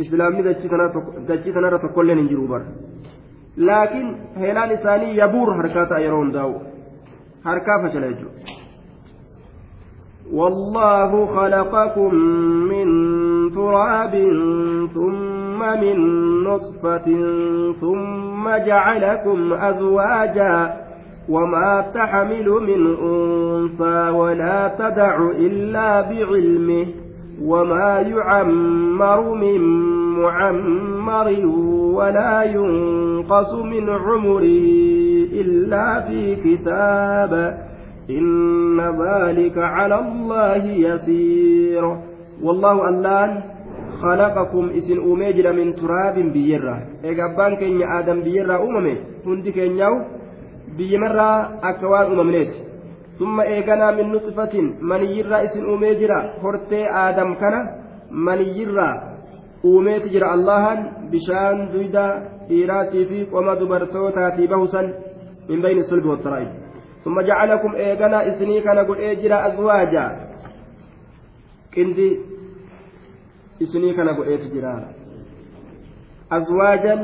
islaamni dachii tanarra tokkolleen hin jiru bar laakiin heelaan isaanii yabuur harkaa ta'a yeroo hundaa'u harkaa fashala jechuudha والله خلقكم من تراب ثم من نطفة ثم جعلكم أزواجا وما تحمل من أنثى ولا تدع إلا بعلمه وما يعمر من معمر ولا ينقص من عمره إلا في كتاب. إن ذلك على الله يسير. والله ألآن خلقكم إسن أميجر من تراب بيرة. إيقابان كينيا آدم بيرة أممي هندي كينياو بيمرة أكوان أممنيت ثم إيقنا من نطفة من يرى إسن أميجر هرتي آدم كان من يرى uumeet jira allahan bishaan duyda dhiiraatii fi qoma dubartootaatii bahusan min bayni sulbi wattaraa'ib ثم جعلكم إيغانا إسني كان قل إيجرا أزواجا. كندي إسني كان قل إيجرا أزواجا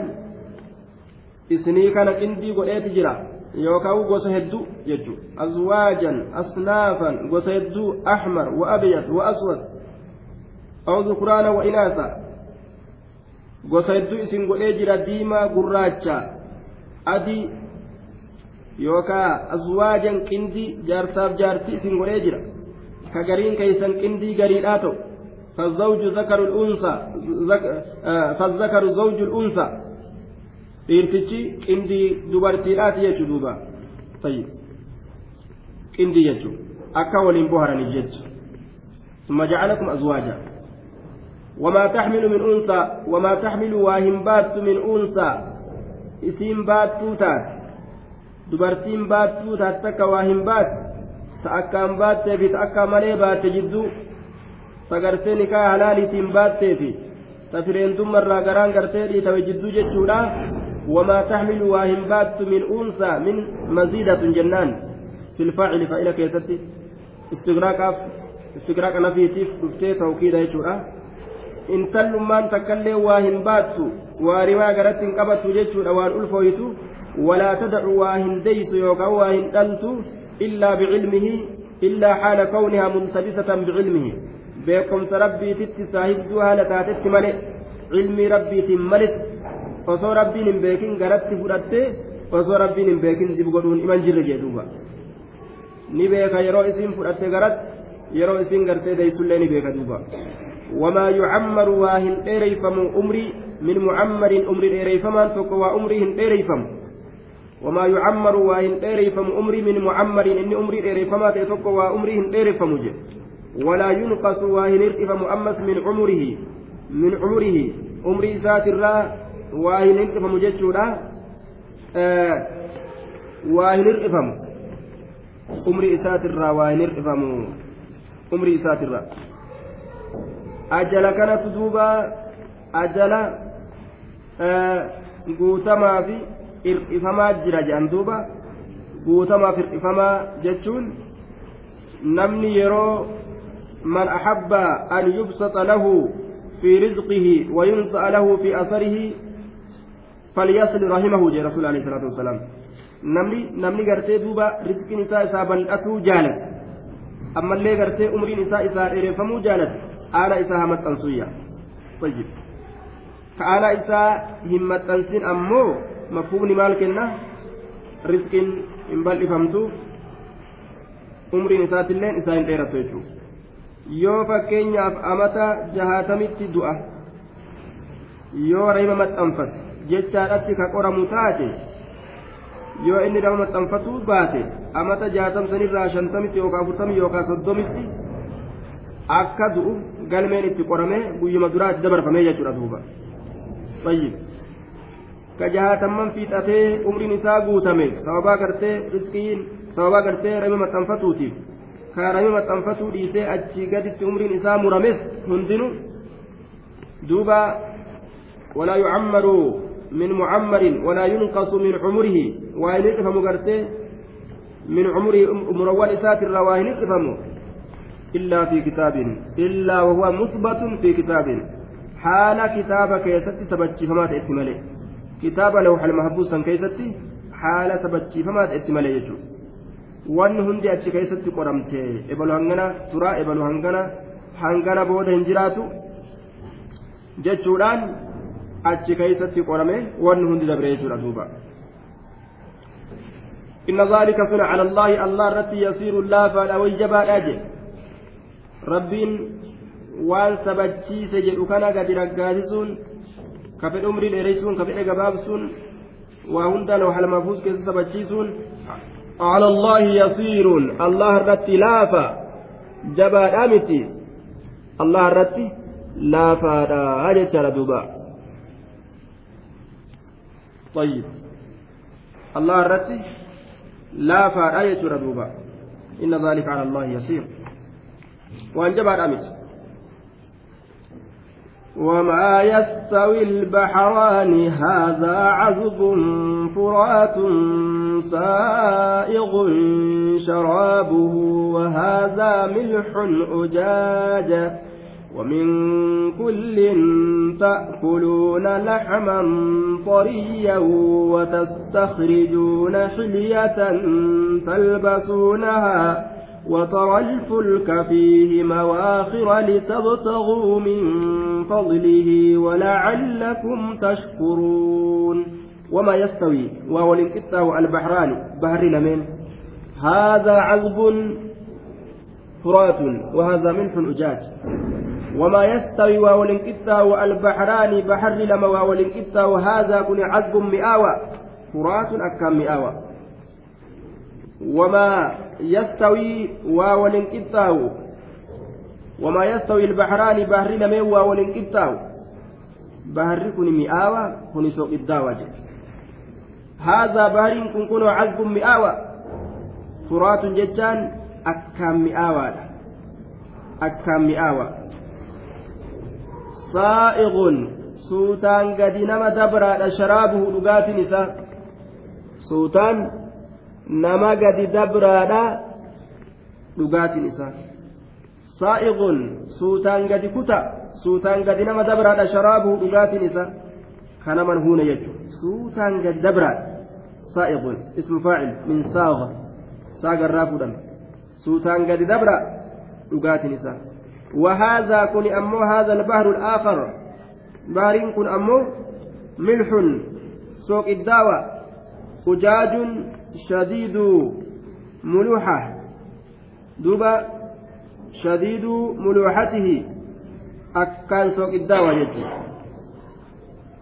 إسني كان كندي قل إيجرا يوكاو غوس هدو يجو أزواجا أصنافا غوس هدو أحمر وأبيض وأسود أو ذكرانا jira diimaa gurraacha adii yookaan azwaajan qindii jaarsaaf jaartii isin godhee jira ka gariin keeysan qindii gariidhaa ta'u فالزوج ذكر الأنثى فالذكر زوج الأنثى dhiirtichi qindii dubartiidhaati jechuu duuba tayyib qindii jechuu akka waliin boharaniif jecha ثم جعلكم أزواجا وما تحمل من أنثى وما تحمل واهن بات من أنثى اسم بات توتات dubartiin baattuu taate akka waa hin baate ta akkaan baattee fi ta akka malee baatte jidduu ta gartee nikaa halaaliitiin baattee fi ta fireentummarraa garaan waa hin baattu min uunsaa min maziidatun jennaan filfaacili fa'ila keessatti istigraaqaaf istigraaqa nafiitiif dhuftee tawkiida jechuudha intallummaan takkallee waa hin baattu waa rimaa garatti hin qabattu jechuudha waan ulfooytu ولا تدع واهن ديس يوكا واهن أنت إلا بعلمه إلا حال كونها ملتبسة بعلمه بكم ربي تت ساهدوها لتاتت ملئ علمي ربي تملت osoo rabbiin hin beekin garatti fudhatte osoo rabbiin hin beekin dib godhuun iman jirre jedhuuba ni beeka yeroo isin fudhatte garatti yeroo isin gartee deeysullee ni beeka duuba wamaa yucammaru waa hin dheereyfamu umrii min mucammarin umri dheereyfamaan tokko waa umrii hin dheereyfamu وما يعمر وإن إيريفم أمري من معمر إني أمري إيريفما تيتوك وأمري إن إيريفم ولا ينقص وإن إيريفم أمس من عمره من عمره أمري ذات الرا وإن إيريفم جتشورا آه وإن إيريفم أمري ذات الرا وإن إيريفم أمري ذات الرا أجل كانت دوبا أجل آه guutamaa fi hir'ifamaa jira jedhan duuba guutamaaf hir'ifamaa jechuun namni yeroo man ahabba an yubsata lahu fi rizqihi wayunsa'a lahu fi asarihi falyasil rahimahu jee rasul alayhi salaatu wasalaam namni namni gartee duuba rizqiin isaa isaa bal'atuu jaalata ammallee gartee umriin isaa isaa dheereffamuu jaalata haala isaa hamaxxansuyya طيب ka'aana isaa hin maxxansin ammoo mafhumni maal kenna riskiin hin bal'ifamtu umriin isaatillee isaa hin dheeratu jechuudha yoo fakkeenyaaf amata jahaatamitti du'a yoo reema maxxanfate jechaadhatti ka qoramu taate yoo inni nama maxxanfatuu baate amata jaatamsanirraa shantamitti yookaan afurtamii yookaan soddomitti akka du'u galmeen itti qoramee guyyuma duraatti dabarfamee jechuudha duuba. Fayyib ka jaatamman fiixatee umriin isaa guutame sababaa gartee riskiin sababaa gartee rame maxxanfatuutiif ka rame maxxanfatuu dhiisee achii gaditti umriin isaa murames hundinuu duuba walaa yucammaruu من معمر ولا ينقص من عمره وإن غرتي من عمره مروان إسات الرواهن يفهم إلا في كتاب إلا وهو مثبت في كتاب haala kitaaba keessatti sabachiifamaa ta'etti malee kitaaba lawxal mahbuusan keessatti haala sabachiifamaa ta'etti malee jechuudha wanni hundi achi keessatti qoramte ebalu hangana turaa ebalu hangana hangana booda hin jiraatu jechuudhaan achi keessatti qorame wanni hundi dabre jechuudha duuba. ذلك صنع على الله الله رتي يصير الله فلا وجب أجل ربين waan sabachiise jedhu kana gadi raggaasisuun ka fedhe umrii dheereysuun ka fedhe gabaabsuun waa hunda lawhal mahfuuz keessa sabachiisuun الله يصير الله الرتي لافا جبا دامتي الله الرتي لافا هذا ترى دوبا طيب. الله الرتي لافا هذا ترى دوبا. إن ذلك على الله يصير وأن جبا دامتي وما يستوي البحران هذا عذب فرات سائغ شرابه وهذا ملح أجاج. ومن كل تأكلون لحما طريا وتستخرجون حلية تلبسونها وترى الفلك فيه مواخر لتبتغوا من فضله ولعلكم تشكرون. وما يستوي؟ وهو الانقطاع البحران. بحر لمن هذا عذب فرات وهذا ملح أجاج. وما يستوي وهو الانقطاع البحران بحر لما وهو الانقطاع هذا كن عذب مئاوى. فرات أكام مئاوى. وما يستوي واول قطاو وما يستوي البحران بحر لمن واول قطاو بحر كن مئاوى كن سوق الداوة هذا بحر كن كن عذب مئاوى. فرات ججان أكام مئاوى. أكام مئاوى. صائغ سوتان قد نما دبر شرابه لقات نساء سوتان nama gadi dabraadha dhugaatiin isaa saa'iqun suutaan gadi kuta suutaan gadi nama dabraadha sharaabuhu dhugaatiin isaa kanaman huuna jechuudha suutaan gadi dabraadha saa'iqun ismu faacil min saaga saagarraa fuudhame suutaan gadi dabra dhugaatiin isaa وهذا كن أمو هذا البحر الآخر. بحرين كن أمو ملح سوق الدواء أجاج شديد ملوحة. دوبا شديد ملوحته. أكان سوق الدواء يجي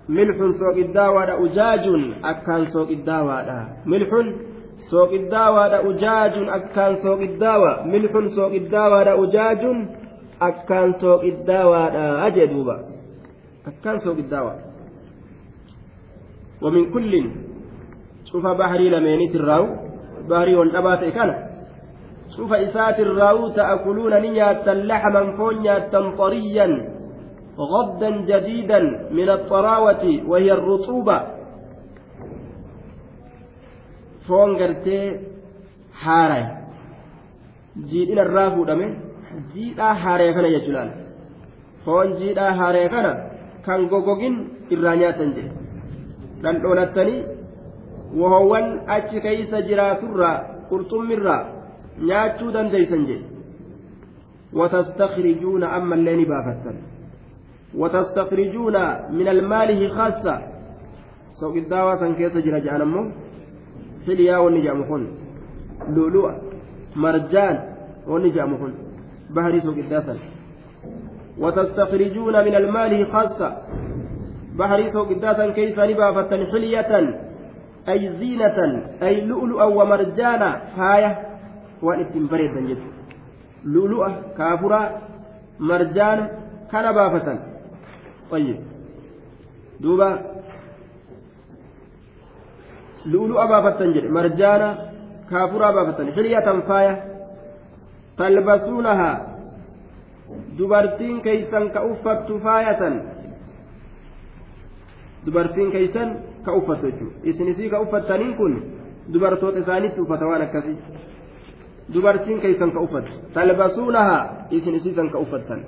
ملح سوق الدواء أجاج أكان سوق الدواء ملح سوق الدواء أجاج أكان سوق الدواء ملح سوق الدواء أجاج الدواء أجي دوبا أكان سوق الدواء ومن كل cufa bahrii lameenirraawu bahrii wal dhabaa ta'e kana cufa isaatirraawu ta'akuluuna ni nyaattan laxman foon nyaattan xariyyan غدا جديدا من الطراوة وهي الرطوبة foon gartee haaraya jiidhina irraa fuudhame jiidhaa haaraya kana jechuudhaan foon jiidhaa haaraya kana kan gogogin irraa nyaatan jedhe dhandhoolattanii wohowwan achi keeysa jiraaturraa qurxummirraa nyaachuu dandeeysan jedhe watastakrijuuna ammallee ni baafattan وتستخرجون من المال خاصة سوق الدعوة كيس جرى جانمو حليا ونجام كن لؤلؤ مرجان ونجام كن بحري سوق وتستخرجون من المال خاصة. بحري سوق الداسن كيف نبافة حلية أي زينة أي لؤلؤا ومرجانا. هاية وأن بريدا جدا. لؤلؤة كافرة مرجان كان طيب. دوبا. لؤلؤ بافة جد مرجانا كافرة بافة. حلية فاية. تلبسونها dubartiin keeysan ka uffattu faayatan dubartiin keeysan ka uffattu jechuudha isin isii ka uffattaniin kun dubartoota isaanitti uffata waan akkasii dubartiin keeysan ka uffattu talbasuunaha isin isiisan ka uffattan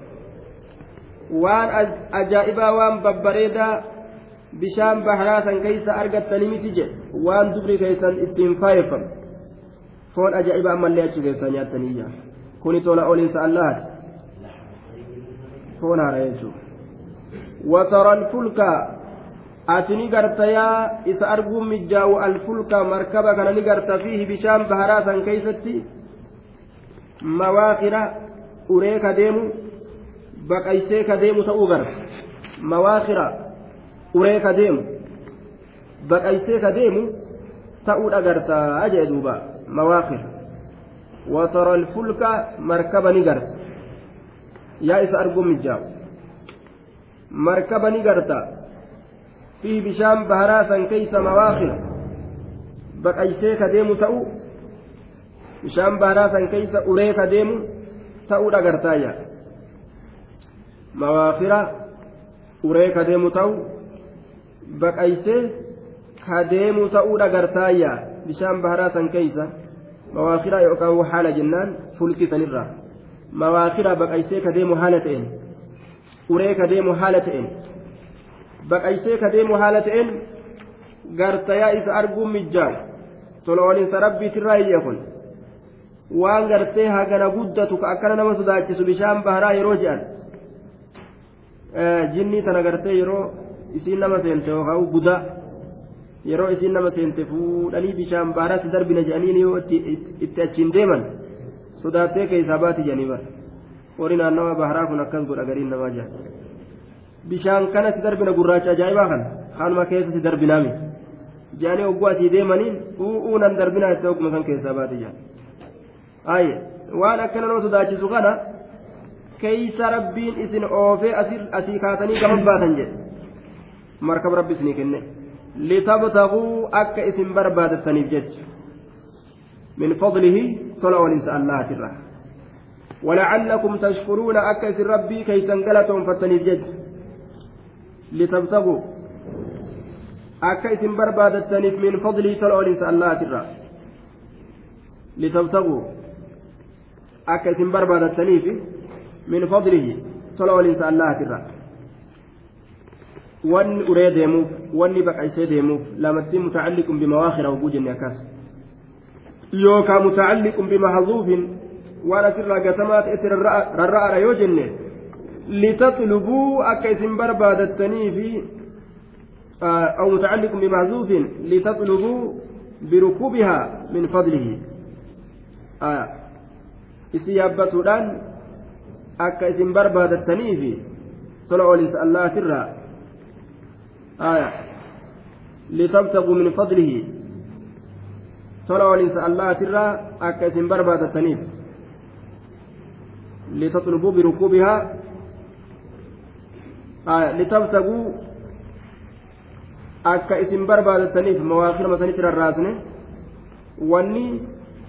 waan ajaa'ibaa waan babbareedaa bishaan baharaa san keeysa argattanii miti jedhe waan dubri keeysan ittiin faayeffam foon ajaa'ibaa ammallee achi keessaa nyaattaniiyya isa arguun mijjaa'u alfulka markaba kana ni garta fiihi bishaan baharaa san keeysatti mawaaqira uree ka deemu baqaysee ka deemu ta'uu gara mawaaqira uree ka deemu baqaysee ka deemu ta'uu dhagartaa jee duuba mawaaqira watara alfulka markaba ni garta yaa isa arguun mijjaa'u markaba ni garta fi bishaan baharaa san keeysa mawaaqira baqaysee ka deemu ta'uu bishaan baharaa san keeysa uree ka deemu ta'uu dhagartaayya mawaaqira uree ka deemu ta'u uree ka deemu haala ta'een baqaysee ka deemu haala ta'een gartayaa isa arguun mijjaa'u tola waliinsa rabbiitirraa hiyya kun waan gartee hagana guddatu ka akkana nama sodaachisu bishaan baharaa yeroo je'an jinnii tana gartee yeroo isiin nama seente yookaan gudaa yeroo isiin nama seente fuudhanii bishaan baharaa si darbina je'aniin yoo itti achiin deeman sodaattee keessaa baati jedhanii bara horii naannawa baharaa kun akkas godha gariin namaa jaa bishaan kana si darbina gurraacha ajaa'ibaa kana kanuma keessa si darbinaami je'anii ogguu asii deemaniin u'uu nan darbinaa itti ogguma san keessaa baati jaa ayye waan akkana nama sodaachisu kana keeysa rabbiin isin oofee asii kaatanii gama baatan jedhe markaba rabbi isinii kenne litabtaguu akka isin barbaadattaniif jecha min fadlihi tola olinsa allahatirra ولعلكم تشكرون أكس ربي كي سنقلتهم فتنيف جد لتبتغوا أكس بربادة من فضله تلعون الله ترى لتبتغوا أكس بربادة من فضله تلعون الله ترى wanni uree deemuuf wanni baqaysee deemuuf lamattiin mutacalliqun bimawaakhira hoguu jenne akkas yookaan mutacalliqun bimahazuufin waan asirraa gatamaa ta'etti rarra'aadha yoo jenne litatlubuu akka isin barbaadattanii fi أو متعلق بمحذوف لتطلبوا بركوبها من فضله آه إسيابتودان أكا إسم برباد التنيفي طلعوا لسأل الله ترى آية لتبتغوا من فضله طلعوا لسأل الله ترى أكا إسم برباد التنيفي لتطلبوا بركوبها آه لتبتغوا isin barbaadataniif mawaaqira masanitti rarraasne wanni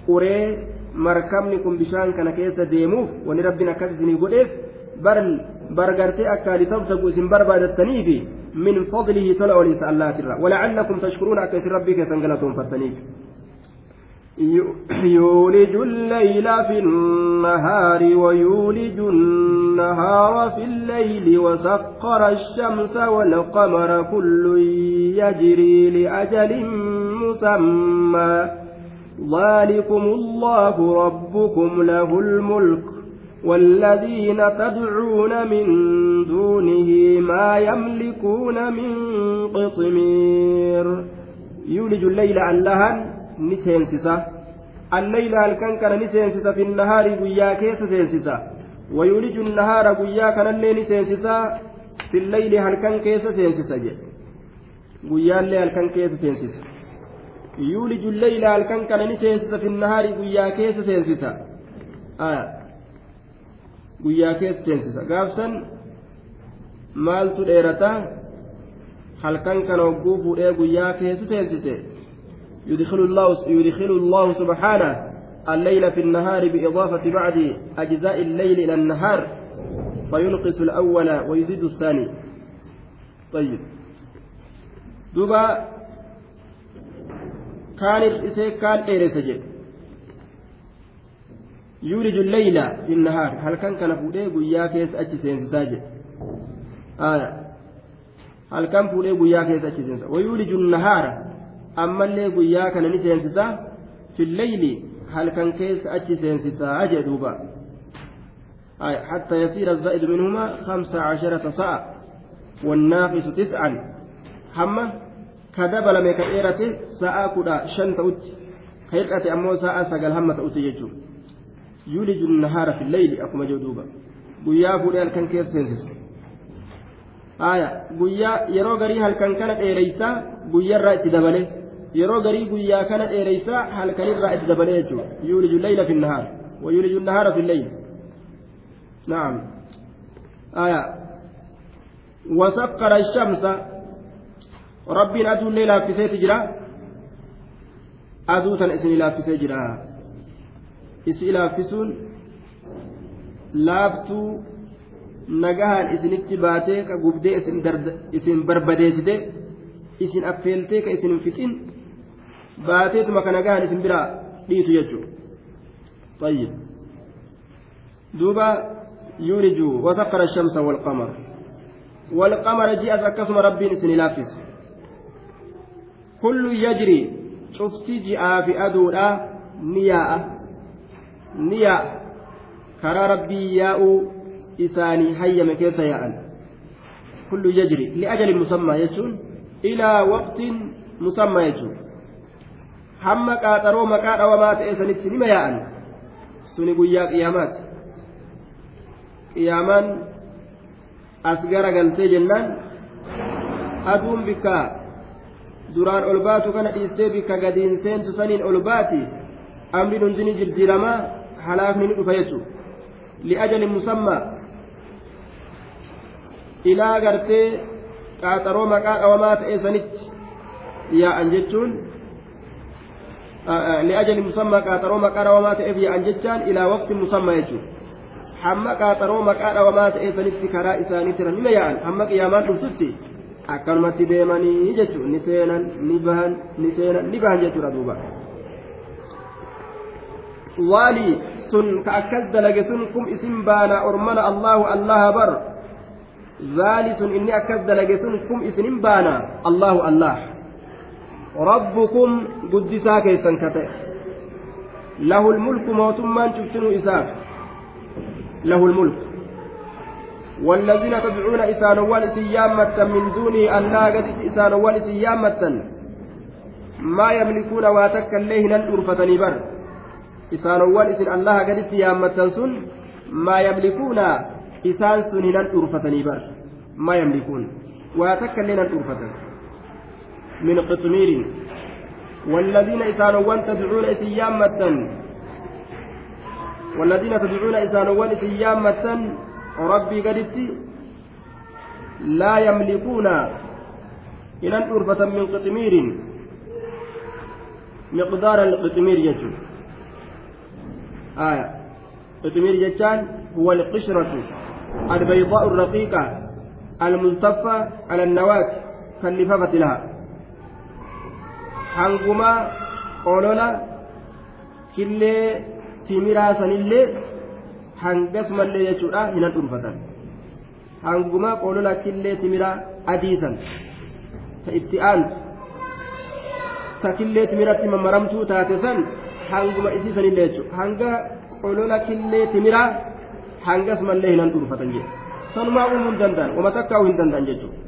uree markabni kun bishaan kana keessa deemuuf wanni rabbiin akkas isinii godheef bargartee akka litabtagu isin barbaadataniifi min fadlihi tola oliinsa allaatirra walacallakum tashkuruuna akka isin rabbii keessan galatoonfattaniif يولج الليل في النهار ويولج النهار في الليل وسخر الشمس والقمر كل يجري لأجل مسمى ذلكم الله ربكم له الملك والذين تدعون من دونه ما يملكون من قطمير. يولج الليل اللهن نسينسسا الليل هلكن كان في النهار قيا كيس سينسسا ويولج النهار قيا كان الليل نسينسسا في الليل هلكن كيس سينسسا قيا الليل هلكن كيس سينسسا يولج الليل هلكن كان في النهار قيا كيس سينسسا آه. Guyyaa keessa teessisa gaafsan maaltu dheerata? Halkan kana hogguu fuudhee guyyaa keessa teessise. يدخل الله سبحانه الليل في النهار بإضافة بعض أجزاء الليل إلى النهار فينقص الأول ويزيد الثاني طيب دوبا كان الإسي كان إيرسجي يولج الليل في النهار. هل كان كان فودي غيا كيس أتش سينساجي آية هل كان فودي غيا كيس سينسا ويولج النهار. أما اللي غيا كان نسينسا في الليل هل كان كيس أتش سينسا دوبا؟ آية حتى يصير الزائد منهما خمسة عشرة ساعة والناقص تسعا. حمى كذب لم يكئرته ساعة كدا شن تؤتي خيرته أمو ساعة سقل همة تؤتي يجو. يولج النهار في الليل أكما جودوبا guyyaa fuudhee halkan keessa seensisu aya guyyaa yeroo garii halkan kana dheereysaa guyyarraa itti dabale yeroo garii guyyaa kana dheereysaa halkanirraa itti dabale jechuudha yuuliju leyla fi nahaar ويولج النهار في الليل نعم آية وسخر الشمس ربي أدو الليل في سيت جرا أدو تنسن إلى في سجرا isi ilaaffisuun laaftuu nagahaan isinitti baatee ka gubdee isin barbadeessite isin affeeltee ka isin fixin baateetuma ka nagahaan isin biraa dhiitu jechuudha tayyib. Duuba yuuliju wasaqqara shamsa walqamara walqamara ji'as akkasuma rabbiin isin ilaaffise kullu yajri cufti ji'aa fi aduudhaa ni yaa'a niya karaa rabbii yaa'uu isaanii hayyame keessa yaa'an. Kullu yajri liajalin musammaa jechuun ilaa waqtiin musammaa jechuun. Hamma qaaxaroo maqaa dhawamaa ta'e sanitti nima yaa'an suni guyyaa qiyaamaati. Qiyaamaan as gara galtee jennaan aduun bikka duraan ol baatu kana dhiistee bikka gadiin seentu saniin ol baati amriin hundini jijjiiramaa halaafni ni dhufa jechuudha li'ajalin musammaa ilaa gartee qaaxaroo maqaa qabamaa ta'e sanitti yaa'an jechuun li'ajalin musammaa qaaxaroo maqaa qabamaa ta'eef yaa'an jechaan ilaa waqti musammaa jechuudha hamma qaaxaroo maqaa qabamaa ta'e sanitti karaa isaanii tira nima yaa'an hamma qiyaamaan dhuftutti akkanumatti deemanii jechuudha ni seenan ni bahan ni seenan ni bahan jechuudha duuba. waalii sun ka akkas dalage sun kum isin baana ormana allahu allaha bar zaali sun inni akkas dalage sun kum isinin baana allahu allah rabbukum guddisaa keessan ka ta'e lahu lmulku mootummaan cuftinuu isaaf lahu lmulku والذين تدعون إسانوان إسيامة من دونه ألا قد إسانوان إسيامة ما يملكون واتك الليهن الأرفتني بر isaanowwan isin allaha gaditti yaammattan sun maa yamlikuuna isaan sun hinan dhuurfatanii bar maa yamlikuun waa takka illee nan dhuurfatan min qixmiirin والذين إسانوان تدعون إسيامة والذين تدعون إسانوان إسيامة ربي قدت لا يملكون إلى أرفة من قطمير مقدار القطمير يجوز آية قطمير جتان هو القشرة البيضاء الرقيقة الملتفة على النواة كاللفافة لها timiraa sanillee hangasumallee jechuudha hinan dhurfatan hanguma olola killee timiraa adiisan ta itti aantu ta killee timiratti mammaramtuu taate san hanguma isiisanillee jechuudha hanga olola killee timiraa hangas mallee hinan dhuunfatan jedhe sanumaa uumuu hin danda'an uma takkaa'uu hin danda'an jechuudha.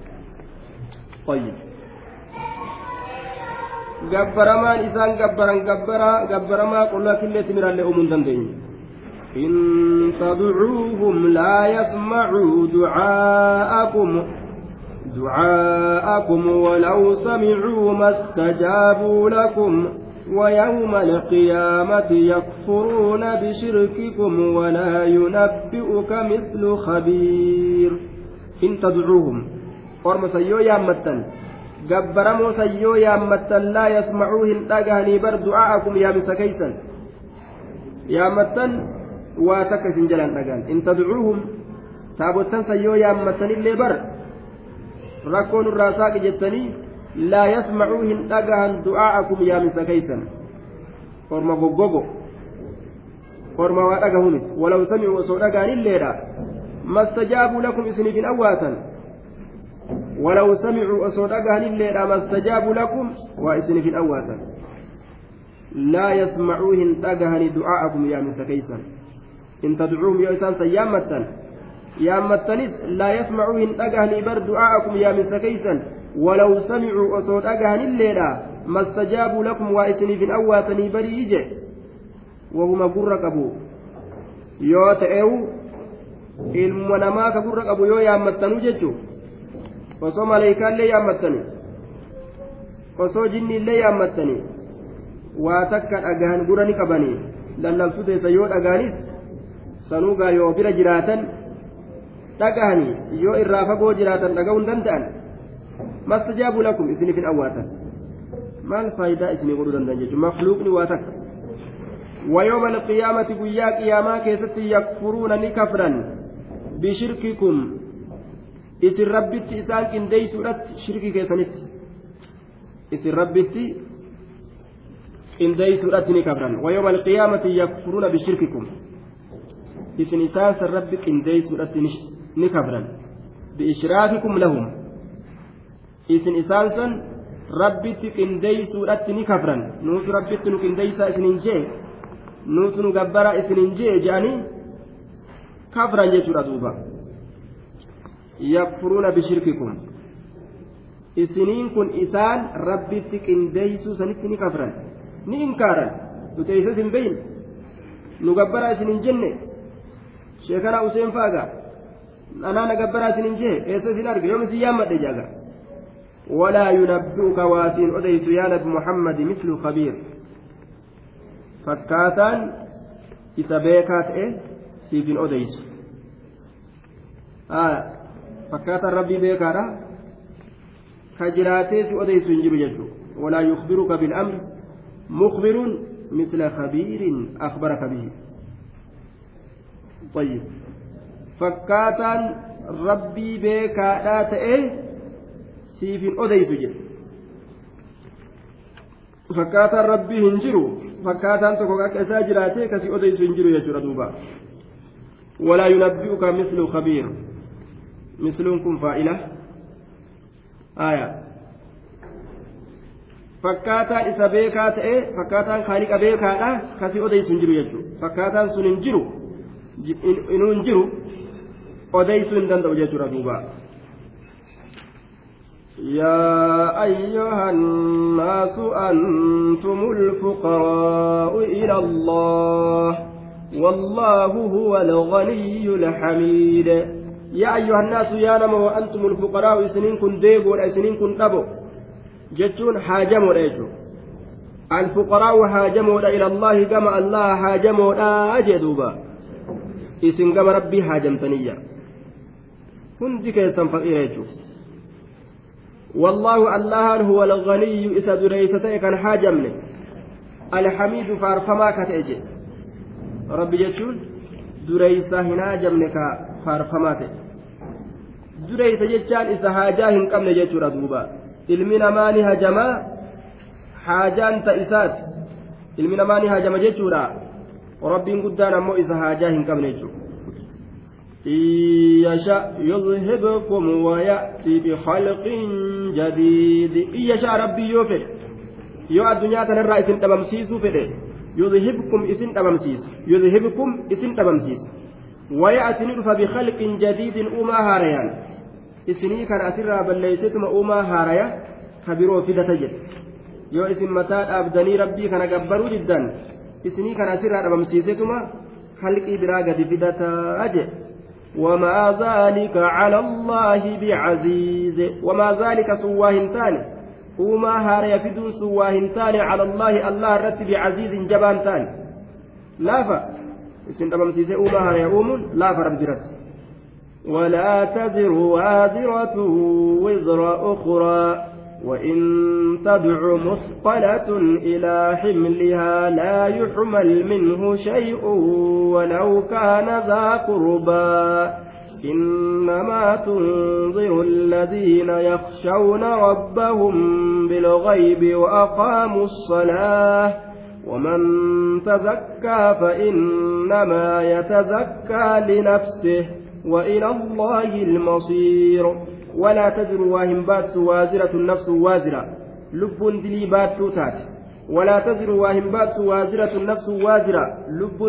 gabbaramaan isaan gabbaran gabbaraa gabbaramaa qullaa killee timiraallee uumuu hin dandeenye. إن تدعوهم لا يسمعوا دعاءكم دعاءكم ولو سمعوا ما استجابوا لكم ويوم القيامة يكفرون بشرككم ولا ينبئك مثل خبير. إن تدعوهم. أرم سيو يامتن. جبرمو سيو يامتن. لا يسمعوهن تاجهني بر دعاءكم يا مسكيسا يامتن. واتكس جلان تاجان إن تدعوهم. تابوتن سيو يامتن. اللي بر. ركون الراساك جتني. لا يسمعوهن تاجهن دعاءكم يا مسكيسا أرم غوغو أرم واتكهمت ولو سمعوا صوتك الليلة ما استجابوا لكم إسنف أواتا ولو سمعوا أصوات أهل ما استجابوا لكم وإسنف أواتا لا يسمعوهن تجهن دعاءكم يا مسكيسا إن تدعوهم يا إنسان سيامة يامتنس لا يسمعوهن تجهن بر دعاءكم يا مسكيسا ولو سمعوا أصوات أهل الليلة ما استجابوا لكم وإسنف أواتا بريجة وهما قرق أبو yoo ta'eewu ilma namaa ka gurra qabu yoo yaammattanuu jechuun osoo maleeykaallee yaammattanii osoo jinniillee yaammattanii waa takka dhagahan gura ni qabanii lallabsuu teessa yoo dhagaanis sanuugaa yoo bira jiraatan dhagahanii yoo irraa fagoo jiraatan dhaga'uu hin danda'an lakum isiniif hin awwaatan maal faayidaa isinii godhuu danda'an jechuun makluuqni waa takka ويوم القيامة قيا قياما كيست يكفرون نكفرا بشرككم isin rabbitti isaan qindeeysuudhatti shirkii keessanitti isin rabbitti qindeeysuudhatti ni kafran wayooma alqiyaamati yakfuruuna bishirkikum isin isaan san rabbi qindeeysuudhatti ni kafran biishraakikum lahum isin isaan san rabbitti qindeeysuudhatti ni kafran. Nuutu rabbitti nu qindeeysaa isinin jee? Nuutu nu gabbara isinin jee je'anii kafran jechuudha duuba. Yakfuruuna bishirkikum. Isiniin kun isaan rabbitti qindeeysuu sanitti ni kafran. Ni inkaaran. Nuti eessas hin beyin nu gabbaraa isin hin jenne. Sheekana useen faaga. Anaa na gabbaraa isin hin jee. Eessas hin arge? Yoom isin yaammadhe jaaga ولا ينبئك واسين أديس يا نبي محمد مثل خبير فكاتان إذا بيكات إيه سيفين أديس آه ka jiraatee si odeysu hin jiru jechuudha walaa yukbiruka bil'amri mukbiruun misla khabiirin akhbaraka bihi طيب fakkaataan rabbii beekaadhaa ta'e siif hin odeysu jedhe fakkaataan rabbii hin jiru fakkaataan tokko akka isaa jiraatee kasii odeysu hin jiru jechuudha duuba walaa yunabbi'uka mislu khabiir مثل كن فائلة آية fakkaataan isa beekaa ta'e fakkaataan kaaliqa beekaadha kasii odeysu hin jiru jechuudha fakkaataan sun hin jiru inuu hin jiru odeysuu hin danda'u jechuudha duuba يا أيها الناس أنتم الفقراء إلى الله والله هو الغني الحميد. يا أيها الناس يا نما وأنتم الفقراء سنين كن ديبو سنين كن أبو جتون حاجموا ريجو. الفقراء حاجموا إلى الله كما الله حاجموا أجدوبا. إسن كما ربي حاجمتنيا hundi keessan faqiira jechuudha والله الله هو الغني إذا دريستي كان حاجمني الحميد فارفما كتأجي ربي جتون دريسا هنا جمنك فارفما تأجي dureysa jechaan isa haajaa hin qabne jechuudha duuba ilmi namaa ni hajamaa haajaan ta isaati ilmi namaa ni hajama jechuudha rabbiin guddaan ammoo isa haajaa hin qabne jechuudha يشاء يذهبكم ويأتي بخلق جديد. إن يشاء ربي يوفر يو الدنيا تنرى إسن تبمسيس فده. يذهبكم إسن تبمسيس يذهبكم إسن تبمسيس ويأتي نرفى بخلق جديد أما هاريان. إسني كان أسرى بل ليستم أما هاريا. خبرو في دتجد يو إسن متاء أبدني ربي كان أقبرو جدا. إسني كان أسرى تبمسيسكما خلقي براغة في دتجد وما ذلك على الله بعزيز. وما ذلك سواهنتان وما هار يفدون سواهنتان على الله الله رت بعزيز جبان تاني لا فا اسم سيسي وما هار يقوم لا فرب ولا تزر وازرة وزر أخرى. وإن تدع مثقلة إلى حملها لا يحمل منه شيء ولو كان ذا قربى. إنما تنظر الذين يخشون ربهم بالغيب وأقاموا الصلاة. ومن تزكى فإنما يتزكى لنفسه وإلى الله المصير. ولا تزر واهم بات وازرة نفس وازرة. لب دلي بات تات ولا تزر واهم بات وازرة نفس وازرة. لب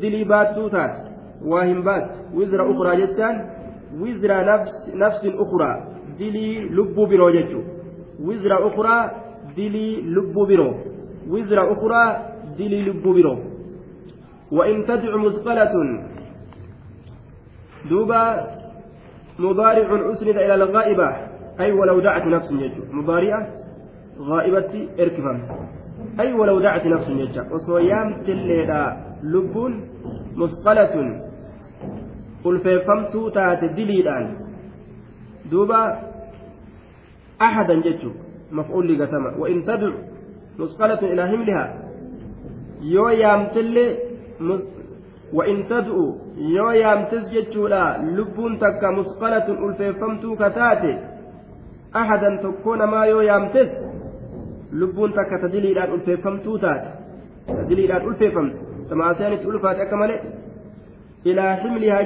دلي بات تات واهم بات. وزر أخرى جتان وزر نفس نفس أخرى. دلي لب برو جتو وزر أخرى دلي لب برو. وزر أخرى دلي لب برو. وإن تدع مثقلة. دوبا مضارع أسند إلى الغائبة أي ولو دعت نفس يجو مضارعة غائبة اركفا أي ولو دعت نفس يجو وصيام تليدا لب مثقلة taate diliidhaan duuba ahadan jechu maf'ulli gatama wa in tadcu musqalatun ilaa himlihaa yoo yaamtillee وإن تدعو يو يامتز جتشولا لبون تكا مثقلة ألفيفمتو كتاتي أحدا تكون ما يو يامتز لبون تكا تدلي الآن ألفيفمتو تاتي تدلي الآن ألفيفمت كما سيانت ألفات إلى حملها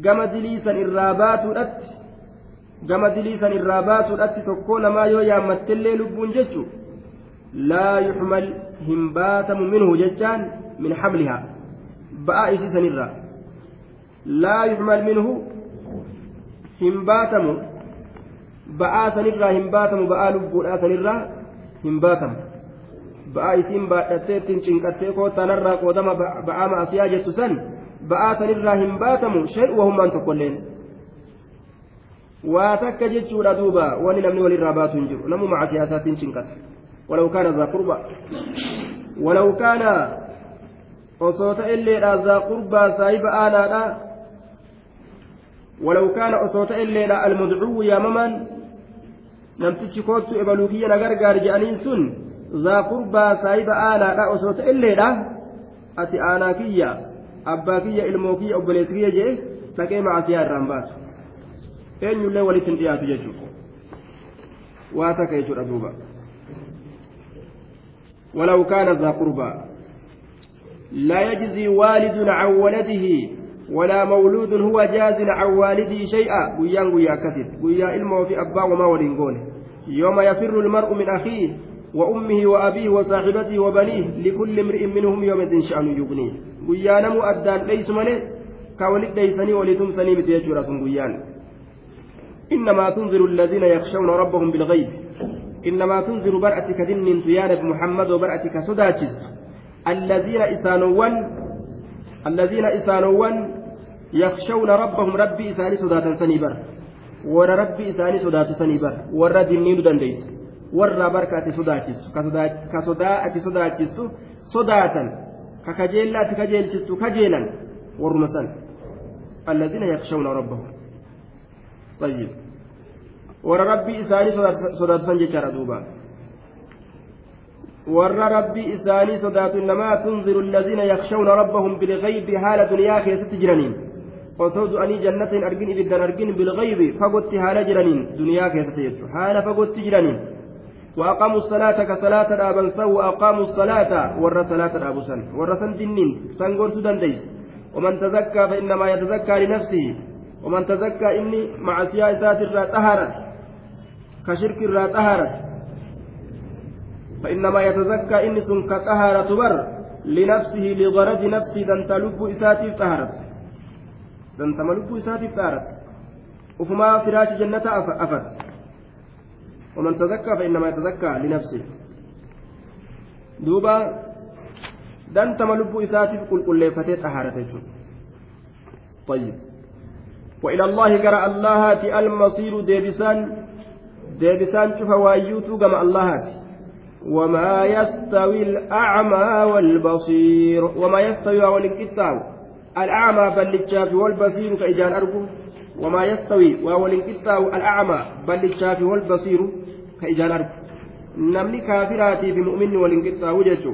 gama diliisan irraa baatuudhatti gama diliisan irraa baatuudhatti tokkoo namaa yoo yaammattellee lubbuun jechu laa yuxmal hin baatamu minhu jechaan min xamlihaa ba'aa isii sanirraa laa yuxmal minhu hin baatamu ba'aa sanirraa hin baatamu ba'aa lubbuudhaa sanirraa hin baatamu ba'aa isiin baadhattee ittiin cinqattee koottaanarraa qoodama ba'aa ma'asiyaa jettu san ba'aa sanirraa hin baatamu shay'u wahummaan tokkolleen waa takka jechuudha duuba wani namni walirraa baatu hin jiru namu maca cinqata ولو كان ذا قربى osoo ta'elleedha zaa qurbaa saahiba aanaadha ولو كان osoo ta'elleedha almudcuu yaamamaan namtichi koottu ebaluu kiyya na gargaar je'aniin sun zaa qurbaa saahiba aanaadha osoo ta'elleedha ati aanaa kiyya abbaa kiyya ilmoo kiyya obboleessi kiyya jee dhaqee macasiyaa irraan baasu eenyullee walitti hin dhiyaatu jechuudha waa takka jechuudha duuba ولو كان ذا قربى لا يجزي والد عن ولده ولا مولود هو جاز عن والده شيئا. قيان قيا كثير. قيا علمه في أبا وما ولنقونه يوم يفر المرء من أخيه وأمه وأبيه وصاحبته وبنيه لكل امرئ منهم يوم شأن يغنيه. قيا نمو أدان ليس ملئ كولد ليسني ولتمسني متيجر قيان إنما تنذر الذين يخشون ربهم بالغيب. إنما تنذر برأتك دن سيانة محمد وبرأتك سداتشس الذين إسانوان الذين إسانوان يخشون ربهم ربي إساني صداتا سنيبر ور ربي إساني صداتا سنيبر ور دنين دنديس ور بركة صداتس كصداة صداتس صداتا ككجيلا تكجيلتس كجيلا ورمسا الذين يخشون ربهم. طيب. ور ربي إساني rabbii isaanii sodaatu namaa tunziru alladhiina yakshawna rabbahum bilgaybi haala duniyaa keessatti jiraniin osoo du'anii jannata hin argin ibiddan argin bilgaybi fagotti haala jiraniin duniyaa keessatti jechu haala fagotti jiraniin وأقاموا الصلاة كصلاة أبا سو وأقاموا الصلاة ور صلاة أبو سن ور سن دنين سنغور سودان ديس ومن تزكى فإنما يتزكى لنفسه ومن تزكى إني مع سياسات الرا طهرت كشرك الرا طهرت فإنما يتزكى إن سن كطهارة بر لنفسه لغرض نفسه دنت لب إساتي طهرت دنت لب إساتي طهرت وفما فراش جنة أفت. ومن تزكى فإنما يتزكى لنفسه. دوبا دنتم لب إساتي قل قل لفتت طهرت طيب. وإلى الله قرأ الله المصير ديبسان ديبسان شوف وأيوتو كما الله وما يستوي الأعمى والبصير. وما يستوي والانكتاو الأعمى بلتشاف والبصير كإجان أرجو. وما يستوي والانكتاو الأعمى بلتشاف والبصير كإجان أرجو. نمني كافراتي في مؤمن والانكتاو جيتشو